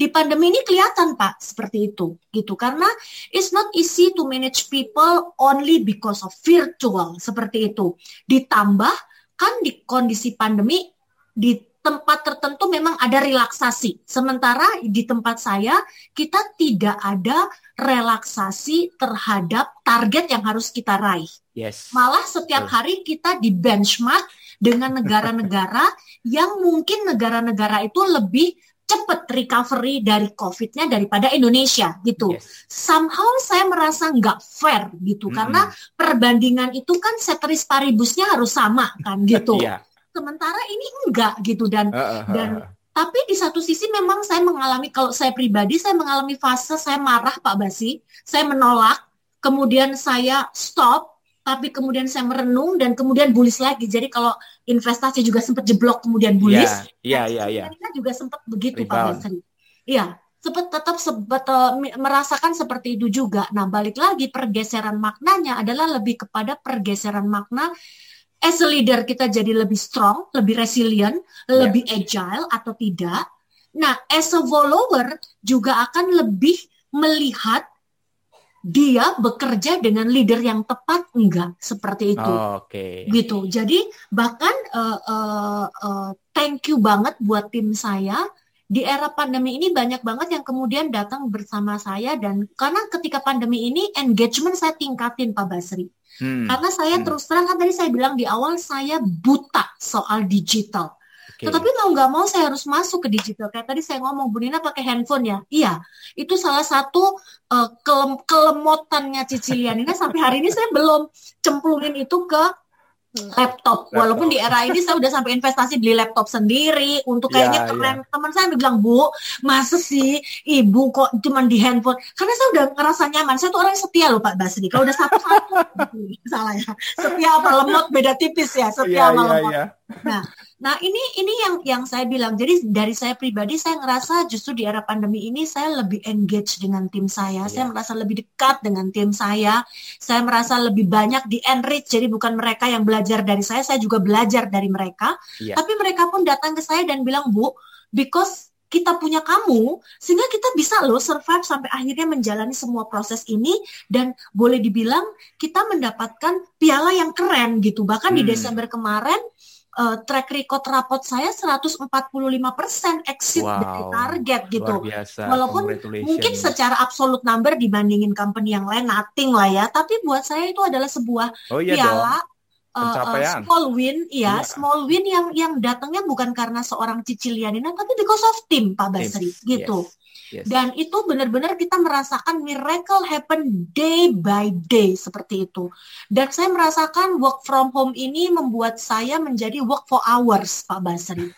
di pandemi ini kelihatan Pak seperti itu gitu karena it's not easy to manage people only because of virtual seperti itu. Ditambah kan di kondisi pandemi di tempat tertentu memang ada relaksasi. Sementara di tempat saya kita tidak ada relaksasi terhadap target yang harus kita raih. Yes. Malah setiap hari kita di benchmark dengan negara-negara *laughs* yang mungkin negara-negara itu lebih cepat recovery dari COVID-nya daripada Indonesia gitu. Yes. Somehow saya merasa nggak fair gitu mm -hmm. karena perbandingan itu kan seteris paribusnya harus sama kan gitu. *laughs* yeah sementara ini enggak gitu dan uh, uh, dan tapi di satu sisi memang saya mengalami kalau saya pribadi saya mengalami fase saya marah Pak Basi, saya menolak, kemudian saya stop, tapi kemudian saya merenung dan kemudian bullish lagi. Jadi kalau investasi juga sempat jeblok kemudian bullish. Iya, iya, iya. Kita juga sempat begitu Rebound. Pak Basi. Iya, sempat tetap sebet, uh, merasakan seperti itu juga. Nah, balik lagi pergeseran maknanya adalah lebih kepada pergeseran makna as a leader kita jadi lebih strong, lebih resilient, yeah. lebih agile atau tidak. Nah, as a follower juga akan lebih melihat dia bekerja dengan leader yang tepat enggak seperti itu. Oh, Oke. Okay. Gitu. Jadi bahkan uh, uh, uh, thank you banget buat tim saya di era pandemi ini banyak banget yang kemudian datang bersama saya dan karena ketika pandemi ini engagement saya tingkatin Pak Basri. Hmm. Karena saya hmm. terus terang kan tadi saya bilang di awal saya buta soal digital. Okay. Tetapi mau nggak mau saya harus masuk ke digital. Kayak tadi saya ngomong Bu Nina pakai handphone ya. Iya, itu salah satu uh, kelem kelemotannya Cicilianina sampai hari ini saya belum cemplungin itu ke laptop. Walaupun di era ini saya udah sampai investasi beli laptop sendiri untuk ya, kayaknya ya, keren. Ya. Teman saya bilang, "Bu, masa sih ibu kok cuma di handphone?" Karena saya udah ngerasa nyaman. Saya tuh orang setia loh Pak Basri. Kalau udah satu-satu *laughs* salah ya. Setia apa lemot beda tipis ya, setia ya, sama ya, lemot. Ya. Nah, Nah ini ini yang yang saya bilang. Jadi dari saya pribadi saya ngerasa justru di era pandemi ini saya lebih engage dengan tim saya. Yeah. Saya merasa lebih dekat dengan tim saya. Saya merasa lebih banyak di enrich. Jadi bukan mereka yang belajar dari saya, saya juga belajar dari mereka. Yeah. Tapi mereka pun datang ke saya dan bilang Bu, because kita punya kamu sehingga kita bisa loh survive sampai akhirnya menjalani semua proses ini dan boleh dibilang kita mendapatkan piala yang keren gitu bahkan hmm. di Desember kemarin uh, track record rapot saya 145% exit wow, dari target gitu. biasa. Walaupun mungkin secara absolut number dibandingin company yang lain nothing lah ya, tapi buat saya itu adalah sebuah oh, iya piala Uh, uh, small win, ya, yeah. small win yang yang datangnya bukan karena seorang Cicilianina, tapi because of tim Pak Basri, yes. gitu. Yes. Yes. Dan itu benar-benar kita merasakan miracle happen day by day seperti itu. Dan saya merasakan work from home ini membuat saya menjadi work for hours, Pak Basri.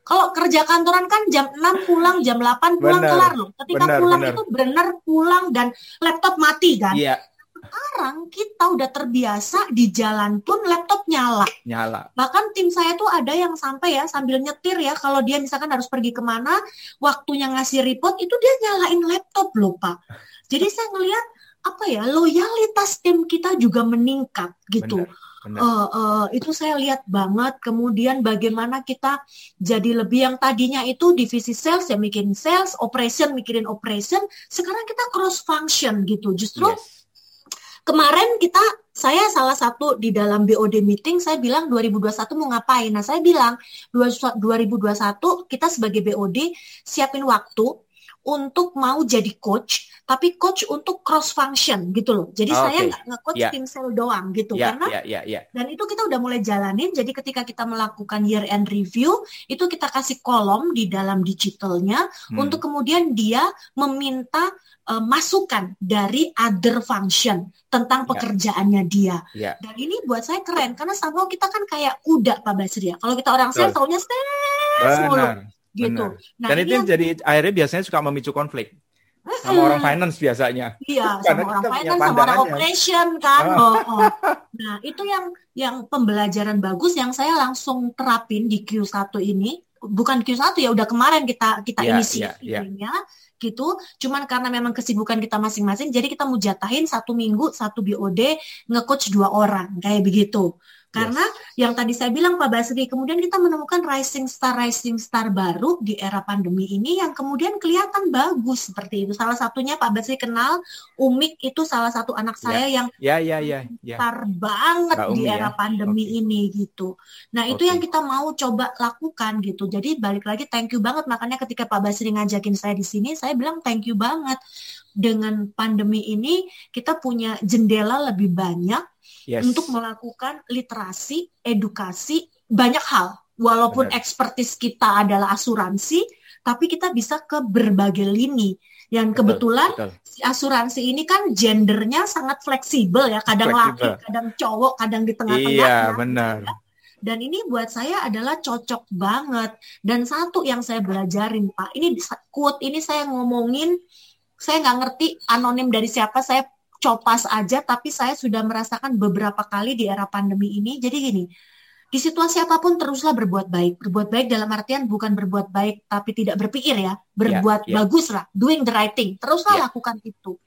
Kalau kerja kantoran kan jam 6 pulang, jam 8 pulang bener, kelar loh. Ketika bener, pulang bener. itu benar pulang dan laptop mati kan. Iya sekarang kita udah terbiasa di jalan pun laptop nyala. Nyala. Bahkan tim saya tuh ada yang sampai ya sambil nyetir ya kalau dia misalkan harus pergi ke mana, waktunya ngasih report itu dia nyalain laptop loh pak. Jadi saya ngelihat apa ya loyalitas tim kita juga meningkat gitu. Benar. Uh, uh, itu saya lihat banget. Kemudian bagaimana kita jadi lebih yang tadinya itu divisi sales ya mikirin sales, operation mikirin operation. Sekarang kita cross function gitu. Justru yes kemarin kita saya salah satu di dalam BOD meeting saya bilang 2021 mau ngapain. Nah, saya bilang 2021 kita sebagai BOD siapin waktu untuk mau jadi coach, tapi coach untuk cross function gitu loh. Jadi oh, saya nggak nge-coach yeah. tim sel doang gitu yeah, karena yeah, yeah, yeah. dan itu kita udah mulai jalanin. Jadi ketika kita melakukan year end review itu kita kasih kolom di dalam digitalnya hmm. untuk kemudian dia meminta uh, masukan dari other function tentang ya. pekerjaannya dia. Yeah. Dan ini buat saya keren karena sama kita kan kayak kuda Pak Basri ya. Kalau kita orang sales tahunya sales mulu gitu. Nah, Dan itu yang jadi akhirnya biasanya suka memicu konflik sama orang finance biasanya. Iya, sama orang finance, sama orang operation kan. Oh. Oh, oh. Nah, itu yang yang pembelajaran bagus yang saya langsung terapin di Q1 ini. Bukan Q1 ya, udah kemarin kita kita yeah, inisiasinya yeah, yeah. gitu. Cuman karena memang kesibukan kita masing-masing, jadi kita mau jatahin satu minggu satu BOD nge-coach dua orang kayak begitu. Karena yes. yang tadi saya bilang Pak Basri, kemudian kita menemukan rising star rising star baru di era pandemi ini yang kemudian kelihatan bagus seperti itu. Salah satunya Pak Basri kenal Umik itu salah satu anak ya. saya yang ya ya ya, ya. star banget Mbak di era ya. pandemi okay. ini gitu. Nah, itu okay. yang kita mau coba lakukan gitu. Jadi balik lagi thank you banget makanya ketika Pak Basri ngajakin saya di sini, saya bilang thank you banget dengan pandemi ini kita punya jendela lebih banyak yes. untuk melakukan literasi, edukasi banyak hal. Walaupun Benar. ekspertis kita adalah asuransi, tapi kita bisa ke berbagai lini. Yang kebetulan betul, betul. si asuransi ini kan gendernya sangat fleksibel ya, kadang fleksibel. laki, kadang cowok, kadang di tengah-tengah. Iya, benar. Dan ini buat saya adalah cocok banget. Dan satu yang saya belajarin, Pak, ini quote ini saya ngomongin, saya nggak ngerti anonim dari siapa, saya copas aja, tapi saya sudah merasakan beberapa kali di era pandemi ini. Jadi gini, di situasi apa pun teruslah berbuat baik. Berbuat baik dalam artian bukan berbuat baik tapi tidak berpikir ya, berbuat yeah, yeah. bagus lah, doing the right thing. Teruslah yeah. lakukan itu.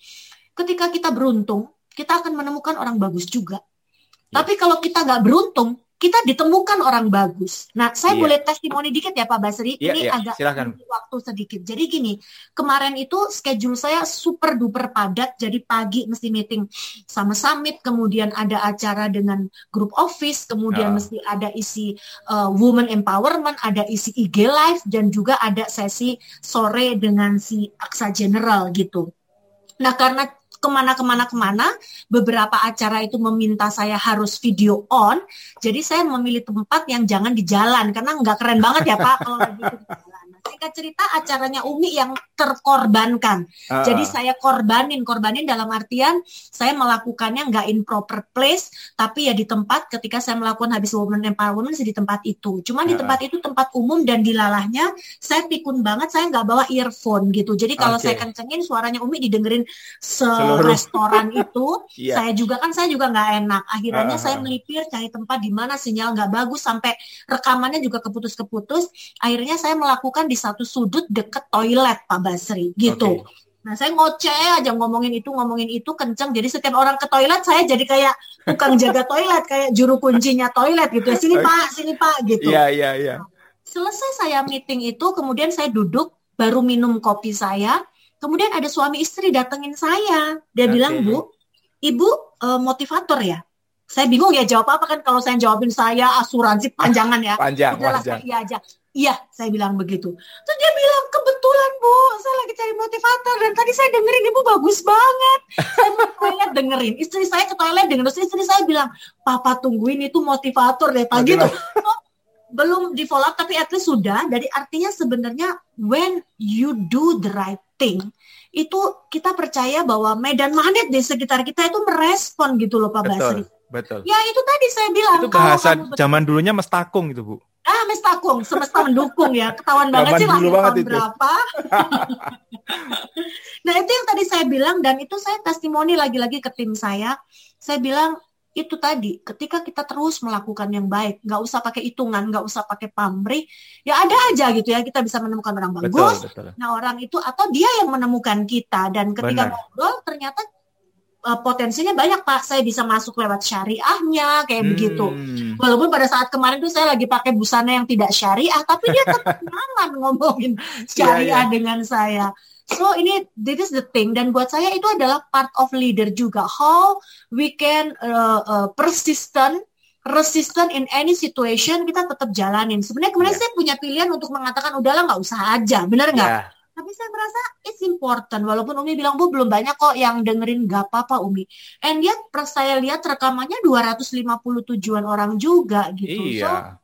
Ketika kita beruntung, kita akan menemukan orang bagus juga. Yeah. Tapi kalau kita nggak beruntung, kita ditemukan orang bagus. Nah, saya iya. boleh testimoni dikit ya Pak Basri. Iya, ini iya. agak Silahkan. waktu sedikit. Jadi gini, kemarin itu schedule saya super duper padat. Jadi pagi mesti meeting sama summit, kemudian ada acara dengan grup office, kemudian oh. mesti ada isi uh, woman empowerment, ada isi IG live dan juga ada sesi sore dengan si Aksa General gitu. Nah, karena ke mana-kemana ke mana. Beberapa acara itu meminta saya harus video on. Jadi saya memilih tempat yang jangan di jalan karena nggak keren banget ya Pak kalau singkat cerita acaranya Umi yang terkorbankan. Uh. Jadi saya korbanin, korbanin dalam artian saya melakukannya nggak in proper place, tapi ya di tempat ketika saya melakukan habis woman empowerment di tempat itu. Cuman uh. di tempat itu tempat umum dan di lalahnya saya pikun banget, saya nggak bawa earphone gitu. Jadi kalau okay. saya kencengin suaranya Umi didengerin se restoran *laughs* itu, yeah. saya juga kan saya juga nggak enak. Akhirnya uh. saya melipir cari tempat di mana sinyal nggak bagus sampai rekamannya juga keputus-keputus. Akhirnya saya melakukan di satu sudut deket toilet Pak Basri gitu. Okay. Nah saya ngoceh aja ngomongin itu ngomongin itu kenceng. Jadi setiap orang ke toilet saya jadi kayak tukang jaga toilet kayak juru kuncinya toilet gitu. Sini Pak, sini Pak gitu. Iya iya iya. Selesai saya meeting itu kemudian saya duduk baru minum kopi saya. Kemudian ada suami istri datengin saya. Dia okay. bilang Bu, Ibu uh, motivator ya. Saya bingung ya jawab apa kan kalau saya jawabin saya asuransi panjangan ya. Panjang, Udahlah, panjang. Iya aja. Iya, saya bilang begitu. Terus dia bilang, kebetulan Bu, saya lagi cari motivator dan tadi saya dengerin Ibu bagus banget. saya mau toilet dengerin. Istri saya ke toilet dengerin. Terus istri saya bilang, Papa tungguin itu motivator deh pagi tuh. *laughs* Belum di follow up, tapi at least sudah. Jadi artinya sebenarnya when you do the right thing, itu kita percaya bahwa medan magnet di sekitar kita itu merespon gitu loh Pak Betul. Basri. Betul. Ya itu tadi saya bilang. Itu bahasa zaman dulunya mestakung itu Bu. Ah, mestakung, semesta mendukung ya. Ketahuan banget sih lahir tahun itu. berapa. *laughs* nah itu yang tadi saya bilang dan itu saya testimoni lagi-lagi ke tim saya. Saya bilang itu tadi ketika kita terus melakukan yang baik nggak usah pakai hitungan nggak usah pakai pamrih ya ada aja gitu ya kita bisa menemukan orang bagus betul, betul. nah orang itu atau dia yang menemukan kita dan ketika Benar. ngobrol ternyata uh, potensinya banyak pak. Saya bisa masuk lewat syariahnya kayak hmm. begitu walaupun pada saat kemarin tuh saya lagi pakai busana yang tidak syariah tapi dia tetap *laughs* nyaman ngomongin iya, syariah yeah, yeah. dengan saya. So ini this is the thing. Dan buat saya itu adalah part of leader juga. How we can uh, uh, persistent resistant in any situation kita tetap jalanin. Sebenarnya kemarin yeah. saya punya pilihan untuk mengatakan udahlah nggak usah aja. Benar nggak? Yeah Tapi saya merasa it's important. Walaupun Umi bilang, Bu, belum banyak kok yang dengerin gak apa-apa Umi. And yet, saya lihat rekamannya 250 tujuan orang juga gitu. Iya. So,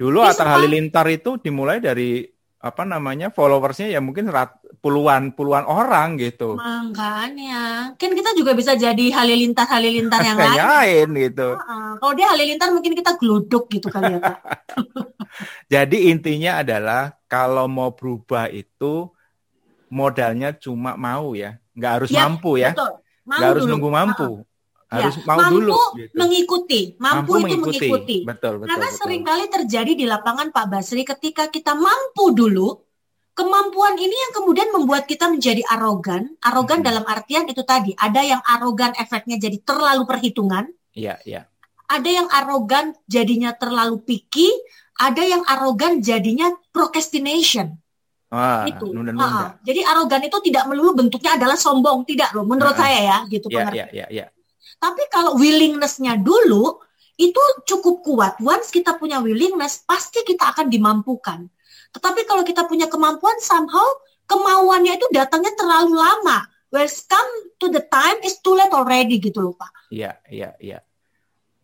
Dulu Atta Halilintar itu dimulai dari apa namanya followersnya ya mungkin rat, puluhan puluhan orang gitu. Makanya kan kita juga bisa jadi halilintar halilintar yang lain. lain gitu. Uh, kalau dia halilintar mungkin kita geluduk gitu kali ya Pak. *laughs* jadi intinya adalah kalau mau berubah itu modalnya cuma mau ya, nggak harus ya, mampu ya, nggak harus nunggu mampu. Harus ya, mau mampu dulu gitu. mengikuti, mampu, mampu itu mengikuti. mengikuti. Betul, betul. Karena betul. sering kali terjadi di lapangan Pak Basri ketika kita mampu dulu, kemampuan ini yang kemudian membuat kita menjadi arogan. Arogan hmm. dalam artian itu tadi, ada yang arogan efeknya jadi terlalu perhitungan. Iya, iya. Ada yang arogan jadinya terlalu picky, ada yang arogan jadinya procrastination. Ah, itu. Nunda -nunda. Jadi arogan itu tidak melulu bentuknya adalah sombong, tidak loh. Menurut ah, saya ya, gitu ya, ya, ya, ya. Tapi kalau willingness-nya dulu itu cukup kuat. Once kita punya willingness, pasti kita akan dimampukan. Tetapi kalau kita punya kemampuan, somehow kemauannya itu datangnya terlalu lama. Where come to the time is too late already gitu loh Pak. Iya, iya, iya.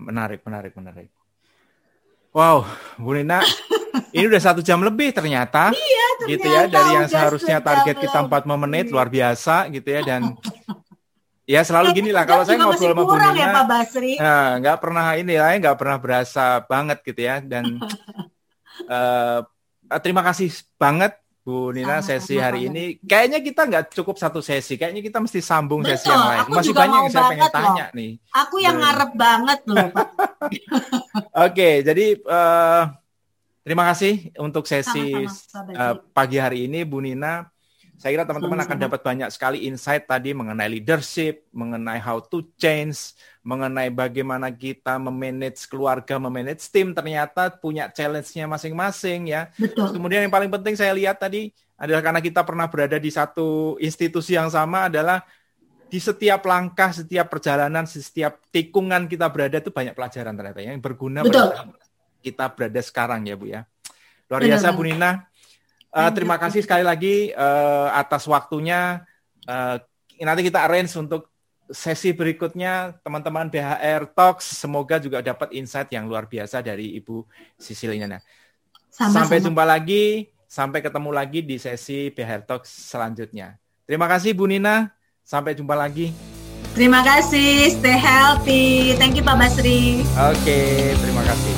Menarik, menarik, menarik. Wow, Bu Nina, ini udah satu jam lebih ternyata. *laughs* Iya, ternyata gitu ya dari yang seharusnya target kita 45 menit luar biasa gitu ya dan *laughs* Ya selalu gini lah kalau saya ngobrol sama Bu Nina, ya, Pak Basri. Nah, nggak pernah ini lah, nggak pernah berasa banget gitu ya. Dan uh, *laughs* terima kasih banget Bu Nina sesi hari ini. Kayaknya kita nggak cukup satu sesi, kayaknya kita mesti sambung Betul, sesi yang lain. Masih banyak yang saya pengen tanya nih. Aku yang ngarep banget loh Pak. *laughs* Oke, jadi uh, terima kasih untuk sesi Sama -sama, uh, pagi hari ini Bu Nina. Saya kira teman-teman akan dapat banyak sekali insight tadi mengenai leadership, mengenai how to change, mengenai bagaimana kita memanage keluarga, memanage tim ternyata punya challenge-nya masing-masing ya. Betul. Kemudian yang paling penting saya lihat tadi adalah karena kita pernah berada di satu institusi yang sama adalah di setiap langkah, setiap perjalanan, setiap tikungan kita berada itu banyak pelajaran ternyata yang berguna Betul. kita berada sekarang ya Bu ya. Luar biasa Bu Nina. Uh, terima kasih sekali lagi uh, atas waktunya. Uh, nanti kita arrange untuk sesi berikutnya teman-teman BHR Talks. Semoga juga dapat insight yang luar biasa dari Ibu Sisilina. Sampai jumpa lagi, sampai ketemu lagi di sesi BHR Talks selanjutnya. Terima kasih Bu Nina, sampai jumpa lagi. Terima kasih, stay healthy. Thank you Pak Basri. Oke, okay, terima kasih.